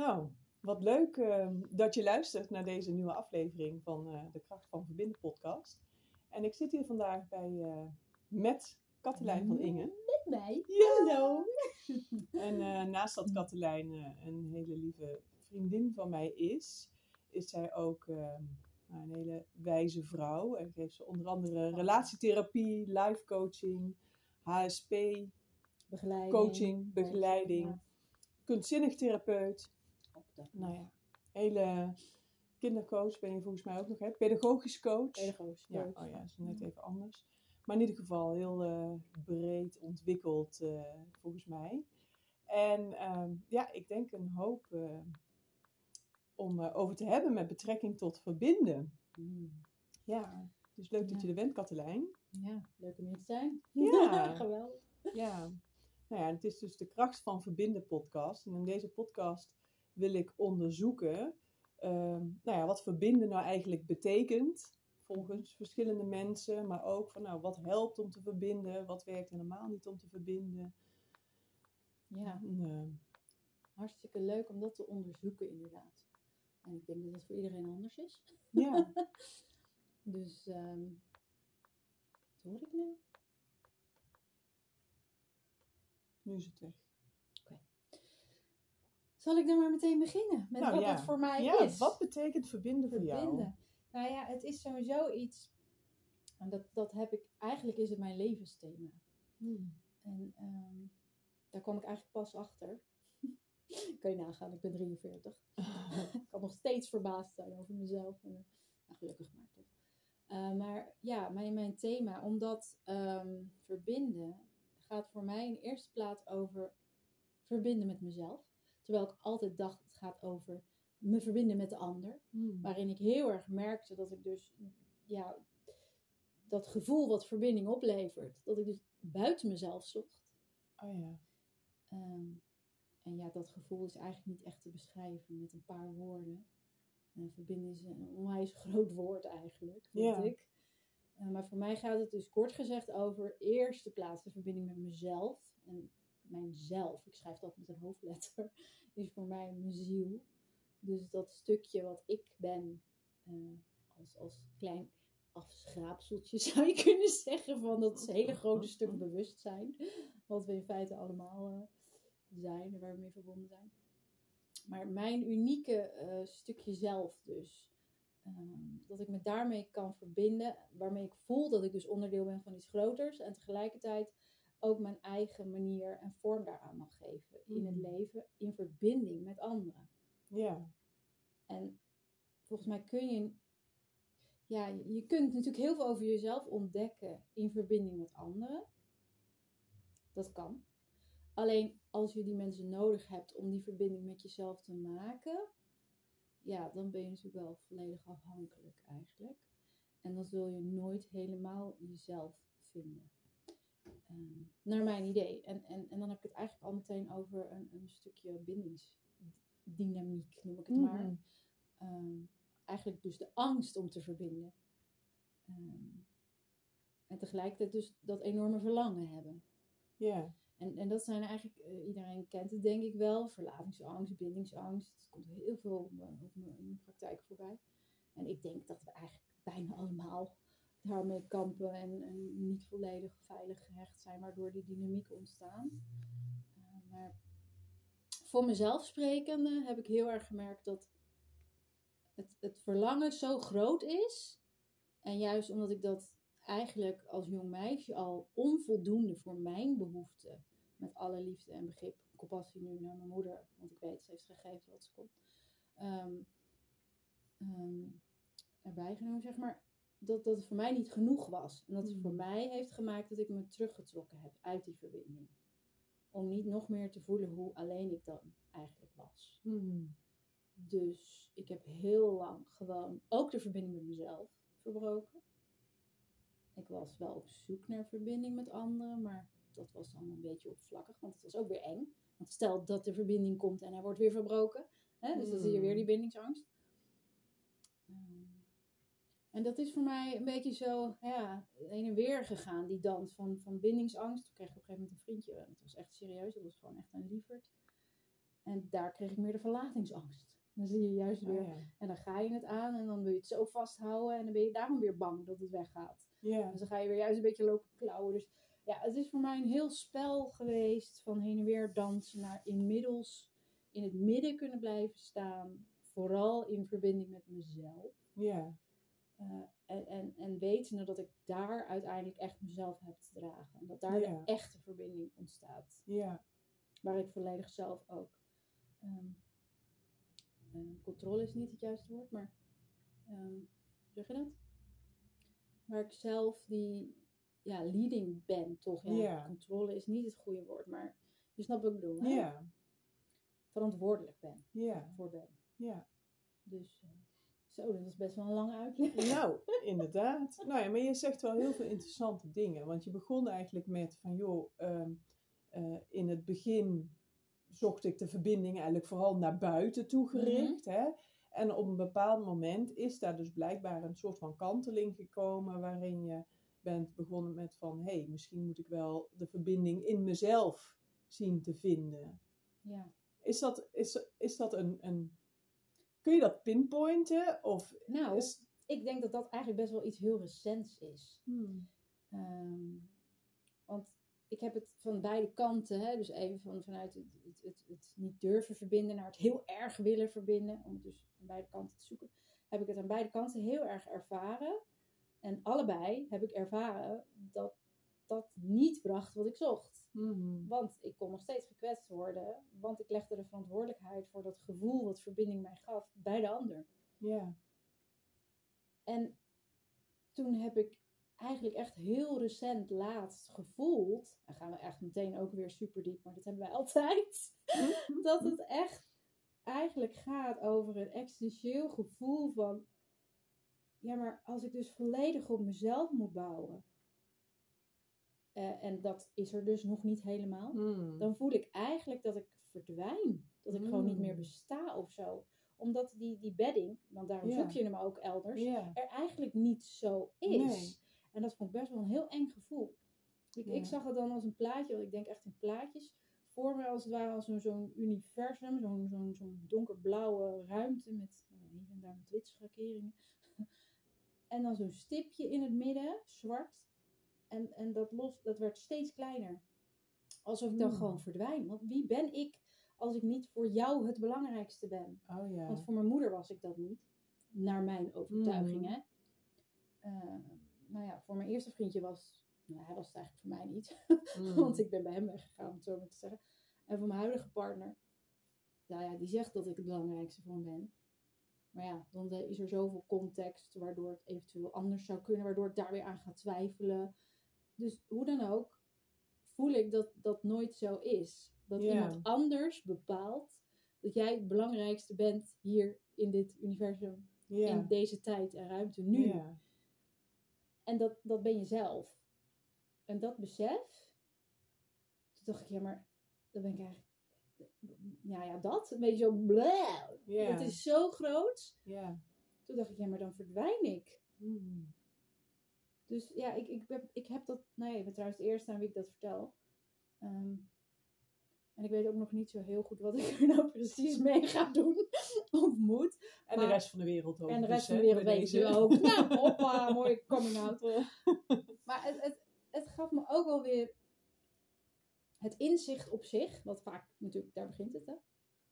Nou, wat leuk ehm, dat je luistert naar deze nieuwe aflevering van eh, de Kracht van Verbinden podcast. En ik zit hier vandaag bij, eh, met Katelijn van Ingen. Met mij. Ja. Hallo. En eh, naast dat Katelijn eh, een hele lieve vriendin van mij is, is zij ook ehm, nou, een hele wijze vrouw. En geeft ze onder andere relatietherapie, life coaching, HSP, Begeleiding. coaching, begeleiding, Ja, kunstzinnig therapeut. Dat. Nou ja, hele kindercoach ben je volgens mij ook nog, hè? Pedagogisch coach. Pedagogisch Ja, coach. oh ja, is net even anders. Maar in ieder geval heel eh, breed ontwikkeld, eh, volgens mij. En ehm, ja, ik denk een hoop eh, om over te hebben met betrekking tot verbinden. Mm. Ja, dus leuk dat Ja. je er bent, Katelijn. Ja, leuk om hier te zijn. Ja. Geweldig. Ja. Nou ja, het is dus de Kracht van Verbinden podcast. En in deze podcast wil ik onderzoeken ehm, nou ja, wat verbinden nou eigenlijk betekent. Volgens verschillende mensen. Maar ook van nou, wat helpt om te verbinden. Wat werkt helemaal niet om te verbinden. Ja, En, eh, hartstikke leuk om dat te onderzoeken inderdaad. En ik denk dat dat voor iedereen anders is. ja, Dus, ehm wat hoor ik nou? nu is het weg. Zal ik dan maar meteen beginnen met Nou wat ja. het voor mij Ja, is? wat betekent verbinden voor jou? verbinden. Nou ja, het is sowieso iets. En dat, dat heb ik. Eigenlijk is het mijn levensthema. Hmm. En ehm, daar kwam ik eigenlijk pas achter. kan je nagaan, ik ben 43. ik kan nog steeds verbaasd zijn over mezelf. En, eh, nou, gelukkig maar toch. Eh, maar ja, mijn, mijn thema, omdat ehm, verbinden gaat voor mij in eerste plaats over verbinden met mezelf. Terwijl ik altijd dacht, het gaat over me verbinden met de ander. Hmm. Waarin ik heel erg merkte dat ik dus, ja, dat gevoel wat verbinding oplevert, dat ik dus buiten mezelf zocht. Oh ja. Ehm, en ja, dat gevoel is eigenlijk niet echt te beschrijven met een paar woorden. En verbinden is een onwijs groot woord eigenlijk, vind Ja. ik. Eh, maar voor mij gaat het dus kort gezegd over eerste plaats de verbinding met mezelf. En mijn zelf, ik schrijf dat met een hoofdletter, is voor mij mijn ziel. Dus dat stukje wat ik ben, eh, als, als klein afschraapseltje zou je kunnen zeggen, van dat hele grote stuk bewustzijn. Wat we in feite allemaal eh, zijn en waar we mee verbonden zijn. Maar mijn unieke eh, stukje zelf dus. ehm, dat ik me daarmee kan verbinden. Waarmee ik voel dat ik dus onderdeel ben van iets groters. En tegelijkertijd ook mijn eigen manier en vorm daaraan mag geven. In het Mm. leven. In verbinding met anderen. Ja. En volgens mij kun je. Ja, je kunt natuurlijk heel veel over jezelf ontdekken in verbinding met anderen. Dat kan. Alleen als je die mensen nodig hebt om die verbinding met jezelf te maken, ja, dan ben je natuurlijk wel volledig afhankelijk eigenlijk. En dan zul je nooit helemaal jezelf vinden. Ehm, naar mijn idee. En, en, en dan heb ik het eigenlijk al meteen over een, een stukje bindingsdynamiek, noem ik het maar. Mhm. Ehm, eigenlijk dus de angst om te verbinden. Ehm, en tegelijkertijd dus dat enorme verlangen hebben. Ja. En, en dat zijn eigenlijk, eh, iedereen kent het denk ik wel, verlavingsangst, bindingsangst. Het komt heel veel op, me- op me in de praktijk voorbij. En ik denk dat we eigenlijk bijna allemaal daarmee kampen en, en niet volledig veilig gehecht zijn, waardoor die dynamiek ontstaan. Eh, maar voor mezelf sprekende heb ik heel erg gemerkt dat het, het verlangen zo groot is. En juist omdat ik dat eigenlijk als jong meisje al onvoldoende voor mijn behoeften, met alle liefde en begrip, compassie nu naar mijn moeder, want ik weet, ze heeft gegeven wat ze kon, ehm, ehm, erbij genomen, zeg maar, dat, dat het voor mij niet genoeg was. En dat het voor Mhm. mij heeft gemaakt dat ik me teruggetrokken heb uit die verbinding. Om niet nog meer te voelen hoe alleen ik dan eigenlijk was. Hmm. Dus ik heb heel lang gewoon ook de verbinding met mezelf verbroken. Ik was wel op zoek naar verbinding met anderen, maar dat was dan een beetje oppervlakkig, want het was ook weer eng. Want stel dat de verbinding komt en hij wordt weer verbroken, hè, dus dan zie je weer die bindingsangst. En dat is voor mij een beetje zo, ja, heen en weer gegaan, die dans van, van bindingsangst. Toen kreeg ik op een gegeven moment een vriendje, en dat was echt serieus, dat was gewoon echt een lieverd. En daar kreeg ik meer de verlatingsangst. Dan zie je juist weer, Oh, ja. en dan ga je het aan en dan wil je het zo vasthouden en dan ben je daarom weer bang dat het weggaat. Ja. Dus dan ga je weer juist een beetje lopen klauwen. Dus ja, het is voor mij een heel spel geweest van heen en weer dansen naar inmiddels in het midden kunnen blijven staan. Vooral in verbinding met mezelf. Ja. Eh, en, en, en wetende dat ik daar uiteindelijk echt mezelf heb te dragen. En dat daar Ja. de echte verbinding ontstaat. Ja. Waar ik volledig zelf ook. ehm, eh, controle is niet het juiste woord, maar. hoe zeg je dat? Waar ik zelf die ja, leading ben, toch? Ja, Ja. Controle is niet het goede woord, maar je snapt wat ik bedoel. Hè? Ja. Verantwoordelijk ben, Ja. voor ben. Ja. Dus, eh, zo, dat is best wel een lange uitleg. Nou, inderdaad. Nou ja, maar je zegt wel heel veel interessante dingen. Want je begon eigenlijk met van, joh, ehm, eh, in het begin zocht ik de verbinding eigenlijk vooral naar buiten toe gericht. hè? En op een bepaald moment is daar dus blijkbaar een soort van kanteling gekomen waarin je bent begonnen met van, hé, hey, misschien moet ik wel de verbinding in mezelf zien te vinden. Ja. Is dat, is, is dat een, een... Kun je dat pinpointen? Of Nou, is... ik denk dat dat eigenlijk best wel iets heel recents is. Hmm. Ehm, want ik heb het van beide kanten, hè, dus even van, vanuit het, het, het, het niet durven verbinden naar het heel erg willen verbinden, om het dus aan beide kanten te zoeken, heb ik het aan beide kanten heel erg ervaren. En allebei heb ik ervaren dat dat niet bracht wat ik zocht. Mhm. Want ik kon nog steeds gekwetst worden, want ik legde de verantwoordelijkheid voor dat gevoel wat verbinding mij gaf bij de ander. Ja. En toen heb ik eigenlijk echt heel recent laatst gevoeld, dan gaan we echt meteen ook weer super diep, maar dat hebben wij altijd, dat het echt eigenlijk gaat over een existentieel gevoel van, ja maar als ik dus volledig op mezelf moet bouwen, eh, en dat is er dus nog niet helemaal, Mm. dan voel ik eigenlijk dat ik verdwijn. Dat ik gewoon niet meer Mm. besta of zo. Omdat die, die bedding, want daarom zoek je hem ook elders, er eigenlijk niet zo is. Nee. En dat vond ik best wel een heel eng gevoel. Ik, Ja. ik zag het dan als een plaatje, want ik denk echt in plaatjes. Voor me als het ware als zo'n zo'n universum, zo'n zo'n zo'n donkerblauwe ruimte met nou, hier en daar met wit schakeringen. en dan zo'n stipje in het midden, zwart. En, en dat, los, dat werd steeds kleiner. Alsof ik dan Hmm. gewoon verdwijn. Want wie ben ik als ik niet voor jou het belangrijkste ben? Oh ja. Want voor mijn moeder was ik dat niet. Naar mijn overtuiging, Mhm. hè. Eh, nou ja, voor mijn eerste vriendje was... Nou, hij was het eigenlijk voor mij niet. Mm. Want ik ben bij hem weggegaan, om het zo maar te zeggen. En voor mijn huidige partner... Nou ja, die zegt dat ik het belangrijkste voor hem ben. Maar ja, dan is er zoveel context... waardoor het eventueel anders zou kunnen. Waardoor ik daar weer aan ga twijfelen. Dus hoe dan ook... voel ik dat dat nooit zo is. Dat iemand anders bepaalt... dat jij het belangrijkste bent hier in dit universum in deze tijd en ruimte nu. En dat, dat ben je zelf. En dat besef, toen dacht ik, ja, maar dan ben ik eigenlijk, ja, ja, dat, een beetje zo, bleh. Ja. Het is zo groot. Toen dacht ik, ja, maar dan verdwijn ik. Mm. Dus ja, ik, ik, heb, ik heb dat, nou ja, ik ben trouwens de eerste aan wie ik dat vertel. Ehm, en ik weet ook nog niet zo heel goed wat ik er nou precies mee ga doen of moet. En Maar- de rest van de wereld ook. En de dus, rest van de wereld weet je ook. Nou, hoppa, mooie coming out. Maar het, het, het gaf me ook wel weer het inzicht op zich, wat vaak natuurlijk, daar begint het hè.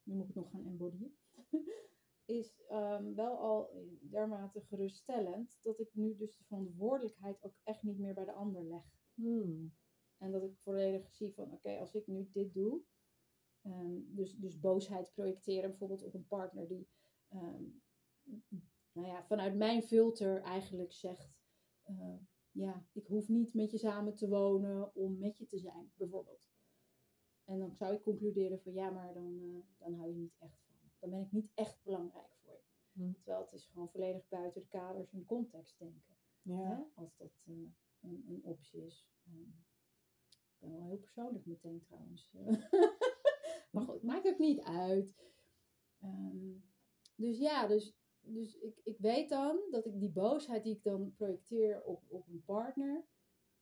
Nu moet ik het nog gaan embodyen. Is ehm, wel al dermate geruststellend dat ik nu dus de verantwoordelijkheid ook echt niet meer bij de ander leg. Mm. En dat ik volledig zie van, oké, als ik nu dit doe, ehm, dus, dus boosheid projecteren bijvoorbeeld op een partner die, ehm, nou ja, vanuit mijn filter eigenlijk zegt, eh, ja, ik hoef niet met je samen te wonen om met je te zijn, bijvoorbeeld. En dan zou ik concluderen van, ja, maar dan, eh, dan hou je niet echt. Dan ben ik niet echt belangrijk voor je. Hm. Terwijl het is gewoon volledig buiten de kaders en context denken Ja. hè, als dat eh, een, een optie is. Ehm, ik ben wel heel persoonlijk meteen trouwens. maar goed, maakt ook niet uit. Ehm, dus ja, dus, dus ik, ik weet dan dat ik die boosheid die ik dan projecteer op, op een partner,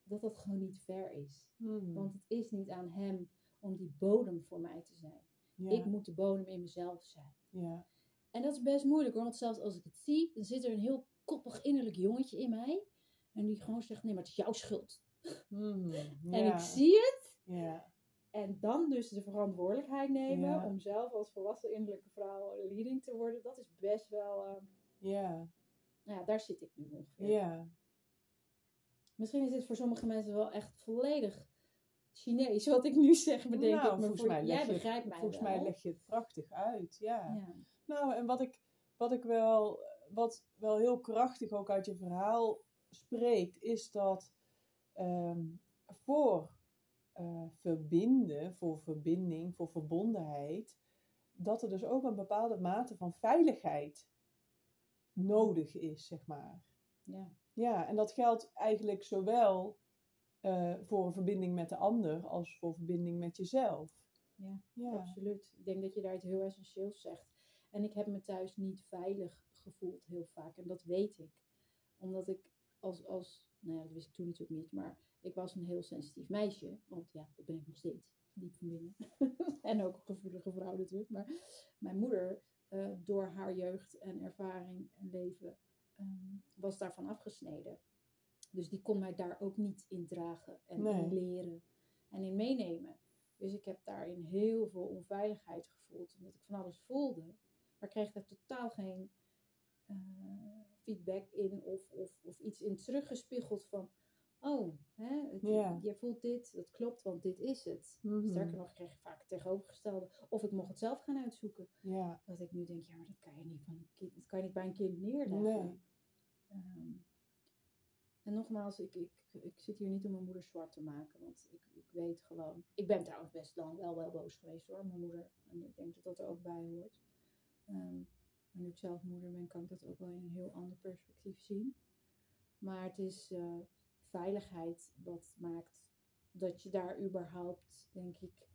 dat dat gewoon niet fair is. Mm. Want het is niet aan hem om die bodem voor mij te zijn. Ja. Ik moet de bodem in mezelf zijn. Ja. En dat is best moeilijk hoor, want zelfs als ik het zie, dan zit er een heel koppig innerlijk jongetje in mij. En die gewoon zegt, nee, maar het is jouw schuld. Mhm. En ik zie het. Ja. En dan dus de verantwoordelijkheid nemen Ja. om zelf als volwassen innerlijke vrouw leading te worden. Dat is best wel, eh, Ja. nou ja, daar zit ik nu ongeveer. Ja. Misschien is dit voor sommige mensen wel echt volledig Chinees, wat ik nu zeg, bedenk Nou, ik. Maar volgens mij leg jij je- begrijpt mij Volgens wel. mij leg je het prachtig uit. Ja. Ja. Nou, en wat ik, wat ik wel, wat wel heel krachtig ook uit je verhaal spreekt, is dat ehm, voor eh, verbinden, voor verbinding, voor verbondenheid, dat er dus ook een bepaalde mate van veiligheid nodig is, zeg maar. Ja. Ja, en dat geldt eigenlijk zowel eh, voor een verbinding met de ander als voor verbinding met jezelf. Ja, Ja, absoluut. Ik denk dat je daar iets heel essentieels zegt. En ik heb me thuis niet veilig gevoeld heel vaak. En dat weet ik. Omdat ik als, als nou ja, dat wist ik toen natuurlijk niet, maar ik was een heel sensitief meisje. Want ja, dat ben ik nog steeds, diep van binnen. en ook een gevoelige vrouw natuurlijk. Maar mijn moeder, eh, door haar jeugd en ervaring en leven, ehm, was daarvan afgesneden. Dus die kon mij daar ook niet in dragen en Nee. in leren en in meenemen. Dus ik heb daarin heel veel onveiligheid gevoeld, omdat ik van alles voelde. Maar ik kreeg daar totaal geen eh, feedback in of, of, of iets in teruggespiegeld van... Oh, hè, het- je voelt dit, dat klopt, want dit is het. Mhm. Sterker nog, ik kreeg vaak het tegenovergestelde. Of ik mocht het zelf gaan uitzoeken. ja, Dat ik nu denk, ja, maar dat kan je niet, van een kind, dat kan je niet bij een kind neerleggen. Nee. Ehm, en nogmaals, ik, ik, ik zit hier niet om mijn moeder zwart te maken. Want ik, ik weet gewoon... Ik ben trouwens best lang wel wel boos geweest hoor, mijn moeder. En ik denk dat dat er ook bij hoort. Ehm, maar nu ik zelf moeder ben, kan ik dat ook wel in een heel ander perspectief zien. Maar het is eh, veiligheid wat maakt dat je daar überhaupt, denk ik,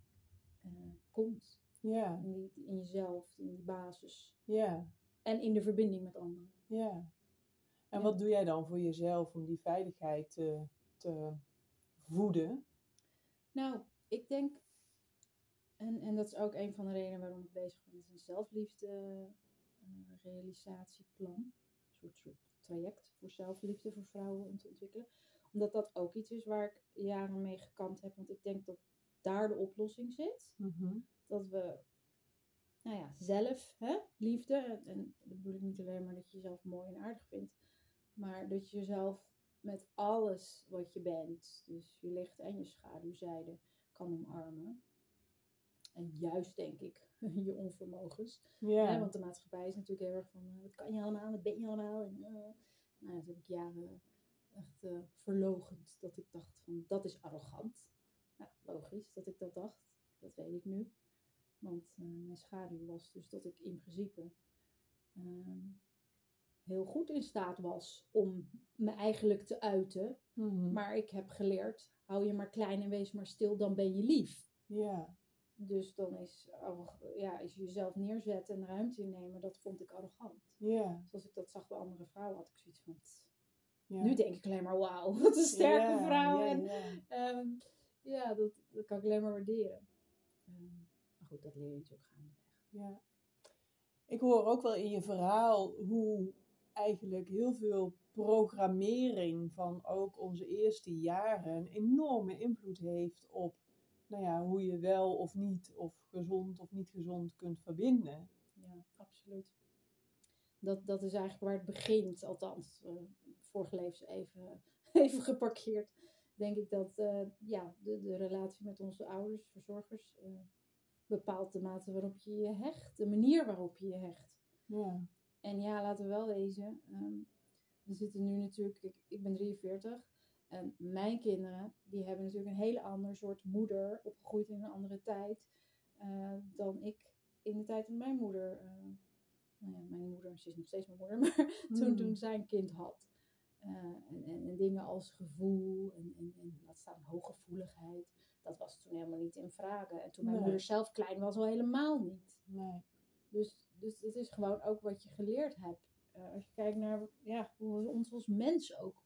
eh, komt. ja, in jezelf, in die basis. ja. En in de verbinding met anderen. Ja. En Ja. wat doe jij dan voor jezelf om die veiligheid te, te voeden? Nou, ik denk, en, en dat is ook een van de redenen waarom ik bezig ben met een zelfliefde eh, realisatieplan. Een soort, soort traject voor zelfliefde voor vrouwen om te ontwikkelen. Omdat dat ook iets is waar ik jaren mee gekampt heb. Want ik denk dat daar de oplossing zit. Dat we, nou ja, zelf, hè, liefde. En, en dat bedoel ik niet alleen maar dat je jezelf mooi en aardig vindt. Maar dat je jezelf met alles wat je bent, dus je licht en je schaduwzijde, kan omarmen. En juist denk ik, je onvermogens. Ja. Want de maatschappij is natuurlijk heel erg van, eh, wat kan je allemaal, wat ben je allemaal? En, eh, nou, dat heb ik jaren echt eh verlogend. Dat ik dacht van, dat is arrogant. Ja, logisch dat ik dat dacht. Dat weet ik nu. Want mijn schaduw was dus dat ik in principe ehm, heel goed in staat was om me eigenlijk te uiten. Mhm. Maar ik heb geleerd, hou je maar klein en wees maar stil, dan ben je lief. ja. Dus dan is, ja, is jezelf neerzetten en ruimte innemen, dat vond ik arrogant. Ja. Dus als ik dat zag bij andere vrouwen, had ik zoiets van... Ja. Nu denk ik alleen maar, wauw, wat een sterke Ja, vrouw. ja, en ja. ehm, ja, dat, dat kan ik alleen maar waarderen. Ehm, maar goed, dat leer je natuurlijk gaandeweg. Ja. Ik hoor ook wel in je verhaal hoe eigenlijk heel veel programmering van ook onze eerste jaren een enorme invloed heeft op nou ja, hoe je wel of niet, of gezond of niet gezond kunt verbinden. Ja, absoluut. Dat, dat is eigenlijk waar het begint, althans, eh vorige levens even, even geparkeerd. Denk ik dat eh, ja, de, de relatie met onze ouders, verzorgers, eh, bepaalt de mate waarop je je hecht, de manier waarop je je hecht. Ja. En ja, laten we wel wezen, ehm, we zitten nu natuurlijk, ik, ik ben 43 en mijn kinderen, die hebben natuurlijk een hele ander soort moeder, opgegroeid in een andere tijd, eh, dan ik in de tijd van mijn moeder, eh, nou ja, mijn moeder, ze is nog steeds mijn moeder, maar toen, Hmm. toen zij een kind had. Eh, en, en, en dingen als gevoel en, en, en laat staan hooggevoeligheid, dat was toen helemaal niet in vragen. En toen mijn Nee. moeder zelf klein was, al helemaal niet. Nee. Dus, dus het is gewoon ook wat je geleerd hebt. Eh, als je kijkt naar ja, hoe we ons als mens ook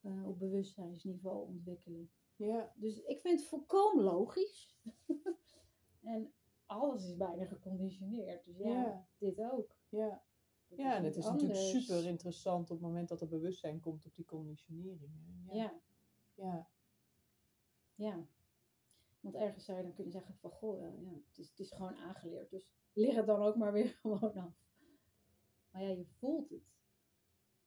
eh, op bewustzijnsniveau ontwikkelen. Ja. Dus ik vind het volkomen logisch. en alles is bijna geconditioneerd. Dus ja, Ja. dit ook. Ja, Dat ja en het is natuurlijk super interessant op het moment dat er bewustzijn komt op die conditioneringen. Ja. Ja, ja. ja. Want ergens zou je dan kunnen zeggen van, goh, ja, ja, het, is, het is gewoon aangeleerd. Dus lig het dan ook maar weer gewoon af. Maar ja, je voelt het.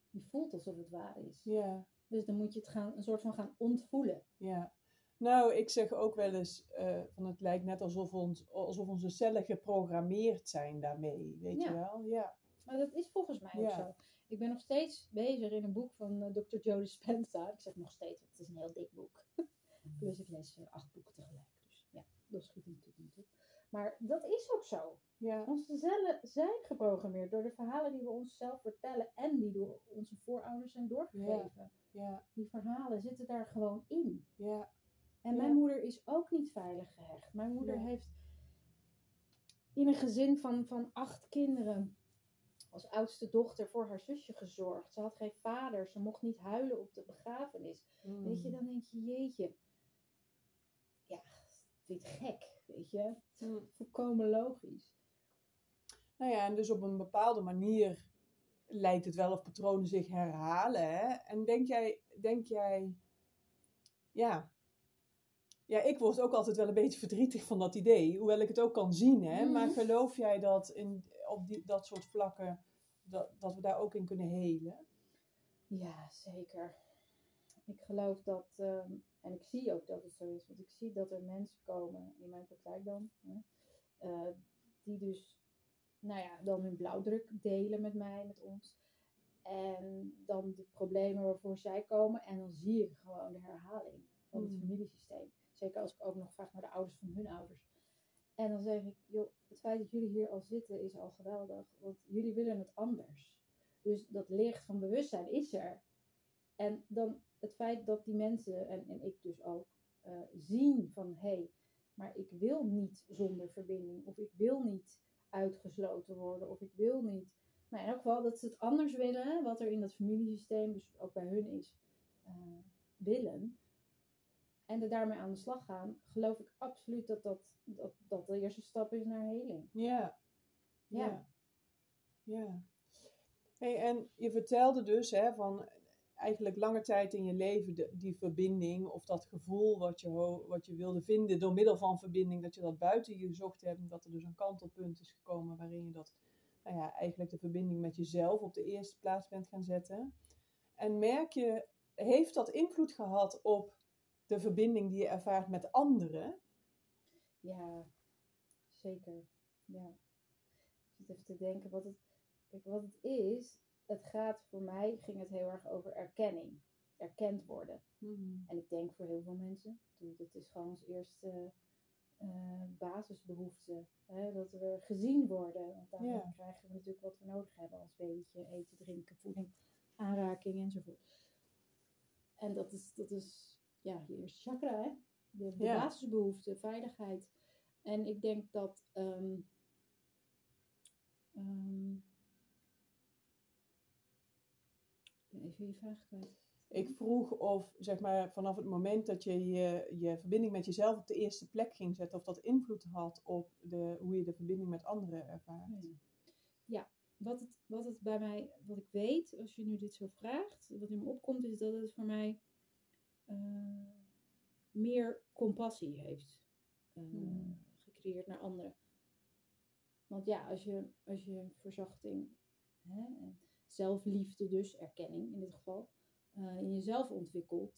Je voelt alsof het waar is. ja. Dus dan moet je het gaan, een soort van gaan ontvoelen. Ja, nou, ik zeg ook wel eens, eh, van het lijkt net alsof, ons, alsof onze cellen geprogrammeerd zijn daarmee, weet Ja. je wel? Ja, Maar dat is volgens mij ook Ja. zo. Ik ben nog steeds bezig in een boek van eh, Dr. Joe Dispenza. Ik zeg nog steeds, het is een heel dik boek. Plus ik lees eh, acht boeken tegelijk. Dus ja, dat schiet natuurlijk niet op. Maar dat is ook zo. ja, Onze cellen zijn geprogrammeerd door de verhalen die we onszelf vertellen en die door onze voorouders zijn doorgegeven. ja, Die verhalen zitten daar gewoon in. ja, En Ja. mijn moeder is ook niet veilig gehecht. Mijn moeder Ja. heeft in een gezin van, van acht kinderen als oudste dochter voor haar zusje gezorgd. Ze had geen vader, ze mocht niet huilen op de begrafenis. Mm. Weet je, dan denk je, jeetje. Ja, vind je het gek, weet je. Mm. Volkomen logisch. Nou ja, en dus op een bepaalde manier lijkt het wel of patronen zich herhalen, hè? En denk jij, denk jij, ja, ja, ik word ook altijd wel een beetje verdrietig van dat idee, hoewel ik het ook kan zien, hè? Mhm. Maar geloof jij dat in, op die, dat soort vlakken, dat, dat we daar ook in kunnen helen? Ja, zeker. Ik geloof dat, ehm, en ik zie ook dat het zo is, want ik zie dat er mensen komen, in mijn praktijk dan, hè, eh, die dus, nou ja, dan hun blauwdruk delen met mij, met ons. En dan de problemen waarvoor zij komen, en dan zie ik gewoon de herhaling van het Mm. familiesysteem. Zeker als ik ook nog vraag naar de ouders van hun ouders. En dan zeg ik, joh, het feit dat jullie hier al zitten is al geweldig, want jullie willen het anders. Dus dat licht van bewustzijn is er. En dan het feit dat die mensen, en, en ik dus ook, eh, zien van hé, hey, maar ik wil niet zonder verbinding. Of ik wil niet uitgesloten worden. Of ik wil niet. Nou, in elk geval dat ze het anders willen, wat er in dat familiesysteem, dus ook bij hun is, eh, willen. En er daarmee aan de slag gaan, geloof ik absoluut dat dat, dat, dat de eerste stap is naar heling. Ja. Ja. Ja. ja. Hey, en je vertelde dus hè, van eigenlijk lange tijd in je leven die verbinding of dat gevoel wat je, wat je wilde vinden door middel van verbinding, dat je dat buiten je gezocht hebt dat er dus een kantelpunt is gekomen waarin je dat, nou ja, eigenlijk de verbinding met jezelf op de eerste plaats bent gaan zetten. En merk je, heeft dat invloed gehad op de verbinding die je ervaart met anderen? Ja, zeker. Ja. Ik zit even te denken wat het, wat het is. Het gaat voor mij, ging het heel erg over erkenning. Erkend worden. En ik denk voor heel veel mensen, dat is gewoon ons eerste eh, basisbehoefte. Hè? Dat we gezien worden. Want daarom Ja. krijgen we natuurlijk wat we nodig hebben als babytje. Eten, drinken, voeding, aanraking enzovoort. En dat is, dat is ja, je eerste chakra, hè? De, de Ja. basisbehoefte, veiligheid. En ik denk dat. ehm, ik ben even je vraag kwijt. Ik vroeg of, zeg maar, vanaf het moment dat je, je je verbinding met jezelf op de eerste plek ging zetten, of dat invloed had op de, hoe je de verbinding met anderen ervaart. Oh Ja. ja, wat het, wat het bij mij, wat ik weet, als je nu dit zo vraagt, wat in me opkomt, is dat het voor mij eh, meer compassie heeft eh, Hmm. gecreëerd naar anderen. Want ja, als je, als je verzachting, hè, en zelfliefde dus, erkenning in dit geval, eh, in jezelf ontwikkelt,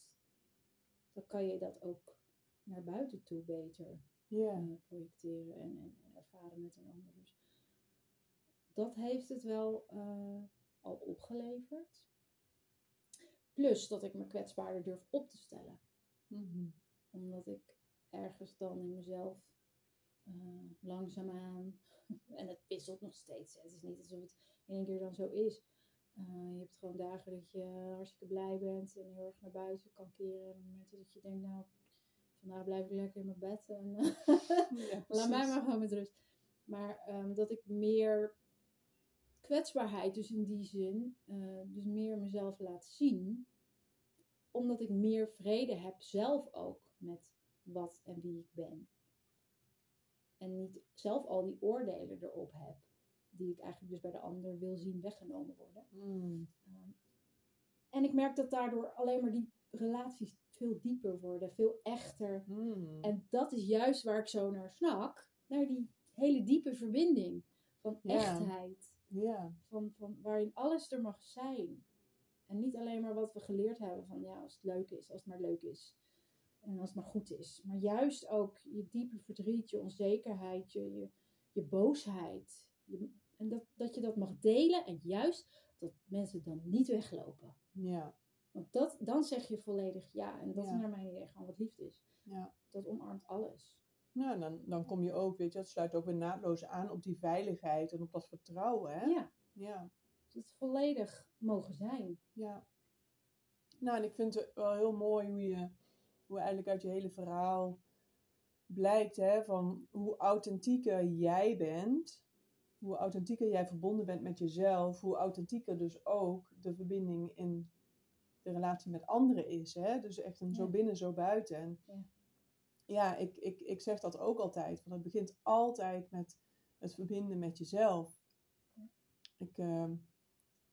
dan kan je dat ook naar buiten toe beter eh, projecteren en, en, en ervaren met een ander. Dus dat heeft het wel eh, al opgeleverd. Plus dat ik me kwetsbaarder durf op te stellen. Mhm. Omdat ik ergens dan in mezelf langzaamaan, en het wisselt nog steeds. hè. Het is niet alsof het in één keer dan zo is. Eh, je hebt gewoon dagen dat je hartstikke blij bent en heel erg naar buiten kan keren. En momenten dat je denkt, nou, vandaag blijf ik lekker in mijn bed. En, Ja, Laat mij maar gewoon met rust. Maar ehm, dat ik meer kwetsbaarheid, dus in die zin, eh, dus meer mezelf laat zien. Omdat ik meer vrede heb zelf ook met wat en wie ik ben. En niet zelf al die oordelen erop heb. Die ik eigenlijk dus bij de ander wil zien weggenomen worden. Mm. Ehm, en ik merk dat daardoor alleen maar die relaties veel dieper worden, veel echter. Mm. En dat is juist waar ik zo naar snak. Naar die hele diepe verbinding van echtheid. Van, van waarin alles er mag zijn. En niet alleen maar wat we geleerd hebben van ja, als het leuk is, als het maar leuk is. En als het maar goed is. Maar juist ook je diepe verdriet, je onzekerheid, je, je, je boosheid. Je- en dat, dat je dat mag delen en juist dat mensen dan niet weglopen. Ja. Want dat, dan zeg je volledig ja. En dat Ja. is naar mijn idee gewoon wat liefde is. Ja. Dat omarmt alles. Nou, dan, dan kom je ook, weet je, dat sluit ook weer naadloos aan op die veiligheid en op dat vertrouwen, hè? Ja, Ja. dat het volledig mogen zijn. Ja. Nou, en ik vind het wel heel mooi hoe je, hoe eigenlijk uit je hele verhaal blijkt, hè, van hoe authentieker jij bent, hoe authentieker jij verbonden bent met jezelf, hoe authentieker dus ook de verbinding in de relatie met anderen is, hè? Dus echt een zo binnen, zo buiten. En Ja. ja, ik, ik, ik zeg dat ook altijd, want het begint altijd met het verbinden met jezelf. Ja. Ik, ehm,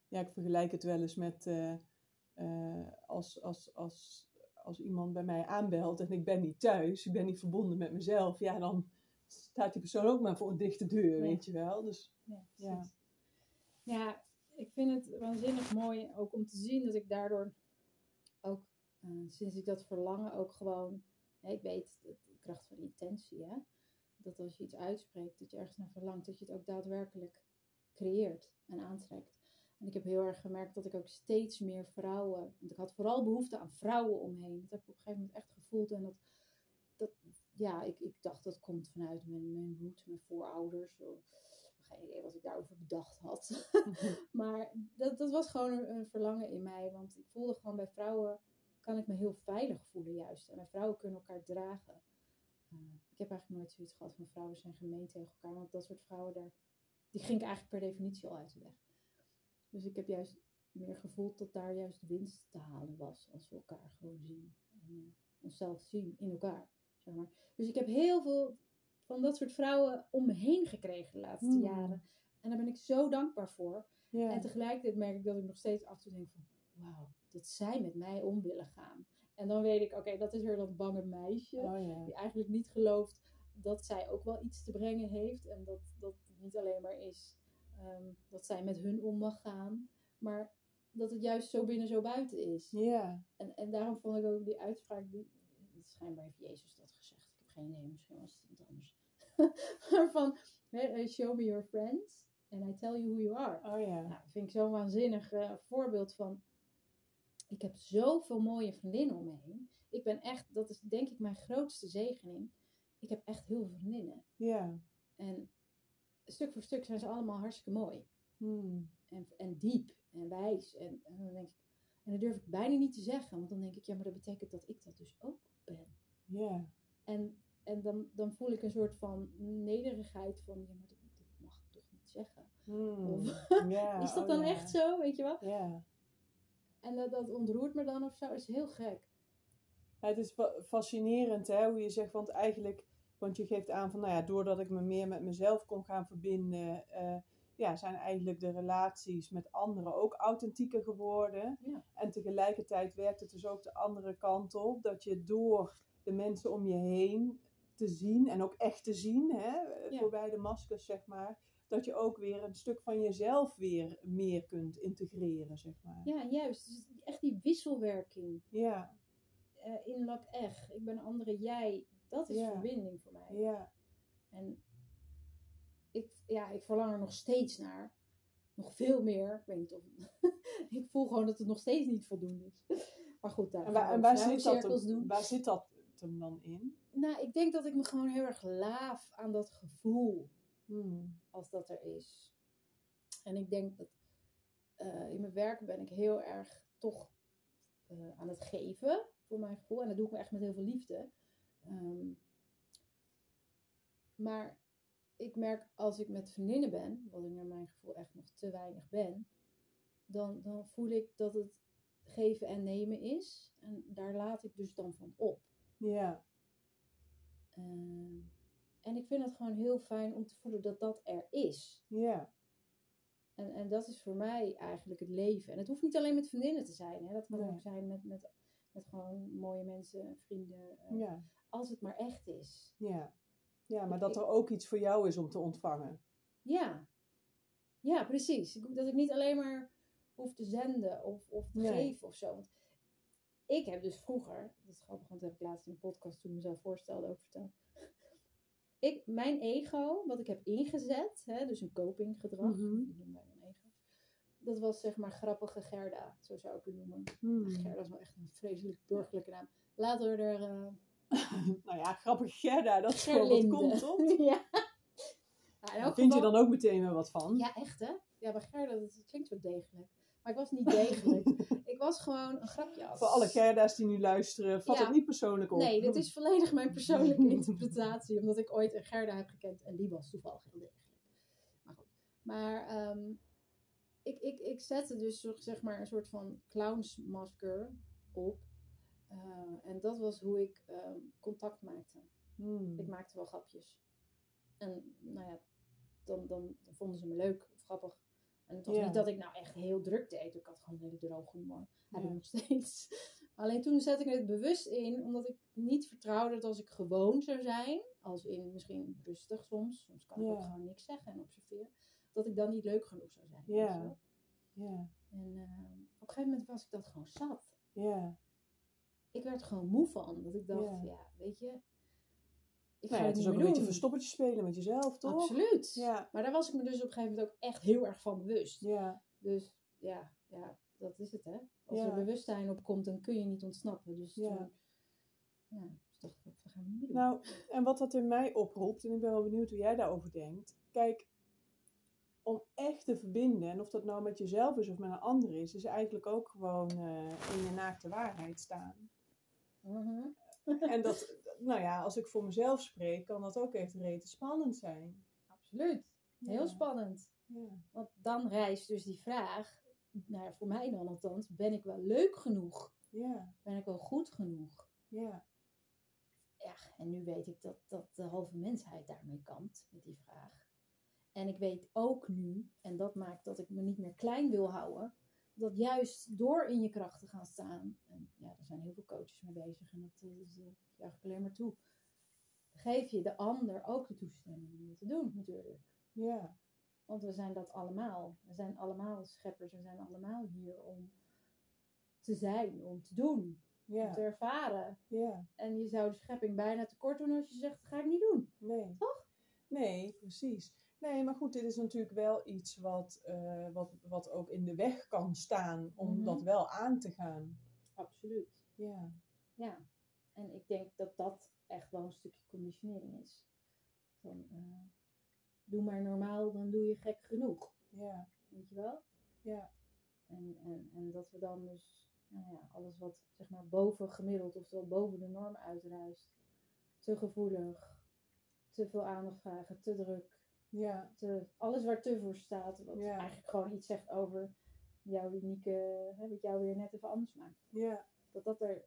ja, ik vergelijk het wel eens met eh, eh, als, als, als, als iemand bij mij aanbelt en ik ben niet thuis, ik ben niet verbonden met mezelf, ja, dan staat die persoon ook maar voor een dichte deur, Ja. weet je wel. Dus Ja, Ja. ik vind het waanzinnig mooi ook om te zien dat ik daardoor ook, eh, sinds ik dat verlangen ook gewoon, ik weet de, kracht van intentie, hè, dat als je iets uitspreekt, dat je ergens naar verlangt, dat je het ook daadwerkelijk creëert en aantrekt. En ik heb heel erg gemerkt dat ik ook steeds meer vrouwen, want ik had vooral behoefte aan vrouwen omheen. Dat heb ik op een gegeven moment echt gevoeld en dat ja, ik, ik dacht dat komt vanuit mijn, mijn mijn voorouders. Zo. Geen idee wat ik daarover bedacht had. maar dat, dat was gewoon een, een verlangen in mij. Want ik voelde gewoon bij vrouwen kan ik me heel veilig voelen juist. En bij vrouwen kunnen elkaar dragen. Eh, ik heb eigenlijk nooit zoiets gehad van vrouwen zijn gemeen tegen elkaar. Want dat soort vrouwen daar, die ging ik eigenlijk per definitie al uit de weg. Dus ik heb juist meer gevoeld dat daar juist winst te halen was. Als we elkaar gewoon zien. En eh, onszelf zien in elkaar. Zeg maar. Dus ik heb heel veel van dat soort vrouwen om me heen gekregen de laatste Hmm. jaren. En daar ben ik zo dankbaar voor. En tegelijkertijd merk ik dat ik nog steeds af en toe denk van... Wauw, dat zij met mij om willen gaan. En dan weet ik, oké, dat is weer dat bange meisje. Oh. Die eigenlijk niet gelooft dat zij ook wel iets te brengen heeft. En dat dat het niet alleen maar is ehm, dat zij met hun om mag gaan. Maar dat het juist zo binnen, zo buiten is. Ja. En, en daarom vond ik ook die uitspraak, die, schijnbaar heeft Jezus dat geen idee, misschien was het iemand anders. maar van, show me your friends and I tell you who you are. Oh ja. Nou, dat vind ik zo'n waanzinnig eh, voorbeeld van, ik heb zoveel mooie vriendinnen om me heen. Ik ben echt, dat is denk ik mijn grootste zegening. Ik heb echt heel veel vriendinnen. Ja. En stuk voor stuk zijn ze allemaal hartstikke mooi. Hmm. En, en diep en wijs. En, en dan denk ik, en dat durf ik bijna niet te zeggen. Want dan denk ik, ja, maar dat betekent dat ik dat dus ook ben. Ja. En, en dan, dan voel ik een soort van nederigheid van, ja, maar dat, dat mag ik toch niet zeggen. Hmm. Of- is dat oh dan echt zo, weet je wel? Ja. En dat, dat ontroert me dan of zo, is heel gek. Ja, het is fa- fascinerend hè, hoe je zegt, want eigenlijk, want je geeft aan van, nou ja, doordat ik me meer met mezelf kon gaan verbinden, eh, ja, zijn eigenlijk de relaties met anderen ook authentieker geworden. Ja. En tegelijkertijd werkt het dus ook de andere kant op, dat je door de mensen om je heen te zien en ook echt te zien, hè, Ja. voorbij de maskers, zeg maar, dat je ook weer een stuk van jezelf weer meer kunt integreren, zeg maar. Ja, juist. Dus echt die wisselwerking. Ja, eh in lak echt. Ik ben een andere jij. Dat is Ja. verbinding voor mij. ja, En ik, ja, ik verlang er nog steeds naar. Nog veel meer. Ik weet niet of... ik voel gewoon dat het nog steeds niet voldoende is. Maar goed, daar En gaan waar, we en waar, zit dat, doen. waar zit dat hem dan in? Nou, ik denk dat ik me gewoon heel erg laaf aan dat gevoel. Hmm. als dat er is. En ik denk dat eh, in mijn werk ben ik heel erg toch eh, aan het geven, voor mijn gevoel. En dat doe ik me echt met heel veel liefde. Ehm, maar ik merk als ik met vriendinnen ben, wat ik naar mijn gevoel echt nog te weinig ben, dan, dan voel ik dat het geven en nemen is. En daar laat ik dus dan van op. Ja, Ehm, En ik vind het gewoon heel fijn om te voelen dat dat er is. Ja. En, en dat is voor mij eigenlijk het leven. En het hoeft niet alleen met vriendinnen te zijn. Hè? Dat kan Nee. ook zijn met, met, met gewoon mooie mensen, vrienden. eh, Ja. Als het maar echt is. Ja. Ja, maar dat er ook iets voor jou is om te ontvangen. Ja, ja precies. Dat ik niet alleen maar hoef te zenden of, of te Nee. geven of zo. Want ik heb dus vroeger, dat is grappig, want dat heb ik laatst in een podcast toen ik mezelf voorstelde ook verteld. Ik, mijn ego, wat ik heb ingezet, hè, dus een copinggedrag, Mhm. die noemen wij dan ego's. Dat was zeg maar grappige Gerda, zo zou ik het noemen. Hmm. Gerda is wel echt een vreselijk burgerlijke naam. Laten we er uh, Nou ja, grappig Gerda, dat is gewoon wat komt, toch? ja. Nou, Vind je dan ook meteen weer wat van? Ja, echt hè? Ja, maar Gerda, dat klinkt zo degelijk. Maar ik was niet degelijk. was gewoon een grapjas. Voor alle Gerda's die nu luisteren, vat Ja. het niet persoonlijk op. Nee, dit is volledig mijn persoonlijke interpretatie. Omdat ik ooit een Gerda heb gekend en die was toevallig heel degelijk. Maar goed. Maar ehm, ik, ik, ik zette dus zeg maar een soort van clownsmasker op. Eh, en dat was hoe ik ehm, contact maakte. Hmm. Ik maakte wel grapjes. En nou ja, dan, dan, dan vonden ze me leuk of grappig. En het was Ja. niet dat ik nou echt heel druk deed. Ik had gewoon een hele droge humor. Heb Ja. ik nog steeds. Alleen toen zette ik het bewust in, omdat ik niet vertrouwde dat als ik gewoon zou zijn, als in misschien rustig soms, soms kan ik Ja. ook gewoon niks zeggen en observeren, dat ik dan niet leuk genoeg zou zijn. Ja. Ja, En eh, op een gegeven moment was ik dat gewoon zat. ja. Ik werd gewoon moe van. Dat ik dacht, ja, weet je, ik Nou ga het is niet ook een beetje verstoppertje spelen met jezelf, toch? Absoluut. Ja, Maar daar was ik me dus op een gegeven moment ook echt heel erg van bewust. ja, Dus ja, ja dat is het hè. Als Ja. er bewustzijn op komt, dan kun je niet ontsnappen. Dus Ja. toen, ja, dus dacht ik, dat gaan we niet meer doen. Nou, en wat dat in mij oproept, en ik ben wel benieuwd hoe jij daarover denkt. Kijk, om echt te verbinden, en of dat nou met jezelf is of met een ander is, is eigenlijk ook gewoon eh, in je naakte waarheid staan. Mhm. En dat, nou ja, als ik voor mezelf spreek, kan dat ook echt rete spannend zijn. Absoluut. Heel Ja. spannend. Ja, Want dan rijst dus die vraag, nou ja, voor mij dan althans, ben ik wel leuk genoeg? ja, Ben ik wel goed genoeg? ja, Ja, en nu weet ik dat, dat de halve mensheid daarmee kampt met die vraag. En ik weet ook nu, en dat maakt dat ik me niet meer klein wil houden, dat juist door in je kracht te gaan staan, en ja, daar zijn heel veel coaches mee bezig en dat, eh, is, eh, juich ik alleen maar toe, geef je de ander ook de toestemming om dat te doen natuurlijk. ja, Want we zijn dat allemaal. We zijn allemaal scheppers, we zijn allemaal hier om te zijn, om te doen, om ja, te ervaren. ja. En je zou de schepping bijna tekort doen als je zegt, dat ga ik niet doen. Nee. Toch? Nee, precies. Nee, maar goed, dit is natuurlijk wel iets wat, eh, wat, wat ook in de weg kan staan om Mhm. dat wel aan te gaan. Absoluut. Ja, Ja. En ik denk dat dat echt wel een stukje conditionering is. Van, eh, doe maar normaal, dan doe je gek genoeg. ja, Weet je wel? ja, En, en, en dat we dan dus nou ja, alles wat zeg maar boven gemiddeld, oftewel boven de norm uitreist, te gevoelig, te veel aandacht vragen, te druk, ja, te, alles waar te voor staat, wat Ja. eigenlijk gewoon iets zegt over jouw unieke, hè, wat jou weer net even anders maakt. ja. Dat dat er,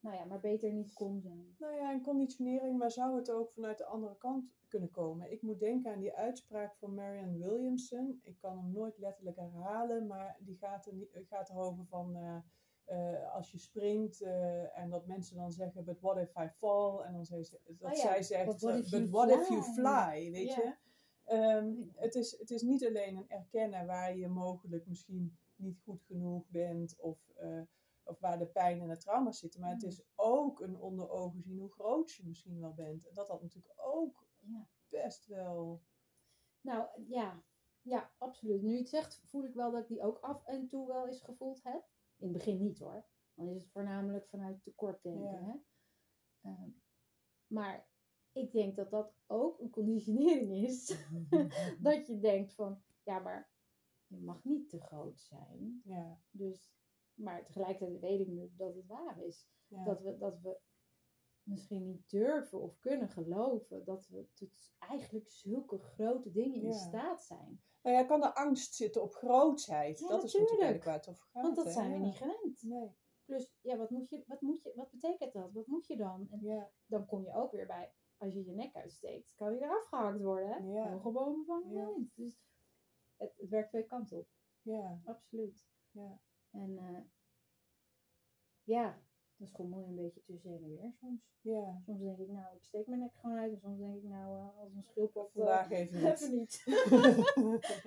nou ja, maar beter niet kon zijn. Nou ja, en conditionering, maar zou het ook vanuit de andere kant kunnen komen? Ik moet denken aan die uitspraak van Marianne Williamson. Ik kan hem nooit letterlijk herhalen, maar die gaat, er niet, gaat erover van eh, eh, als je springt eh, en dat mensen dan zeggen, but what if I fall? En dan zei ze, dat Oh ja, zij zegt, but what if but you what if you fly? Weet je? Ehm, het, is, het is niet alleen een erkennen waar je mogelijk misschien niet goed genoeg bent of, eh, of waar de pijn en de trauma's zitten, maar het Mm. is ook een onder ogen zien hoe groot je misschien wel bent. En dat dat natuurlijk ook Ja. best wel. Nou ja, ja, absoluut. Nu je het zegt, voel ik wel dat ik die ook af en toe wel eens gevoeld heb. In het begin niet hoor. Dan is het voornamelijk vanuit tekortdenken. Ja. Hè? Ehm, maar ik denk dat dat ook een conditionering is. dat je denkt van, ja maar je mag niet te groot zijn. Ja, Dus, maar tegelijkertijd weet ik nu dat het waar is. ja. Dat, we, dat we misschien niet durven of kunnen geloven dat we tot eigenlijk zulke grote dingen in staat zijn. Nou ja, kan er angst zitten op grootheid? Ja, dat is natuurlijk. waar het over gaat. Want dat hè? zijn we niet gewend. Nee, Plus, ja, wat, moet je, wat, moet je, wat betekent dat? Wat moet je dan? En ja, dan kom je ook weer bij, als je je nek uitsteekt, kan je eraf gehakt worden. Hè? Ja. Hoge van Ja. Dus het, het werkt twee kanten op. Ja, Absoluut. ja. En eh, ja, dan schommel je een beetje tussen heen en weer soms. Ja. Soms denk ik, nou, ik steek mijn nek gewoon uit. En soms denk ik, nou, eh, als een schildpad. eh, Vandaag even niet. even niet.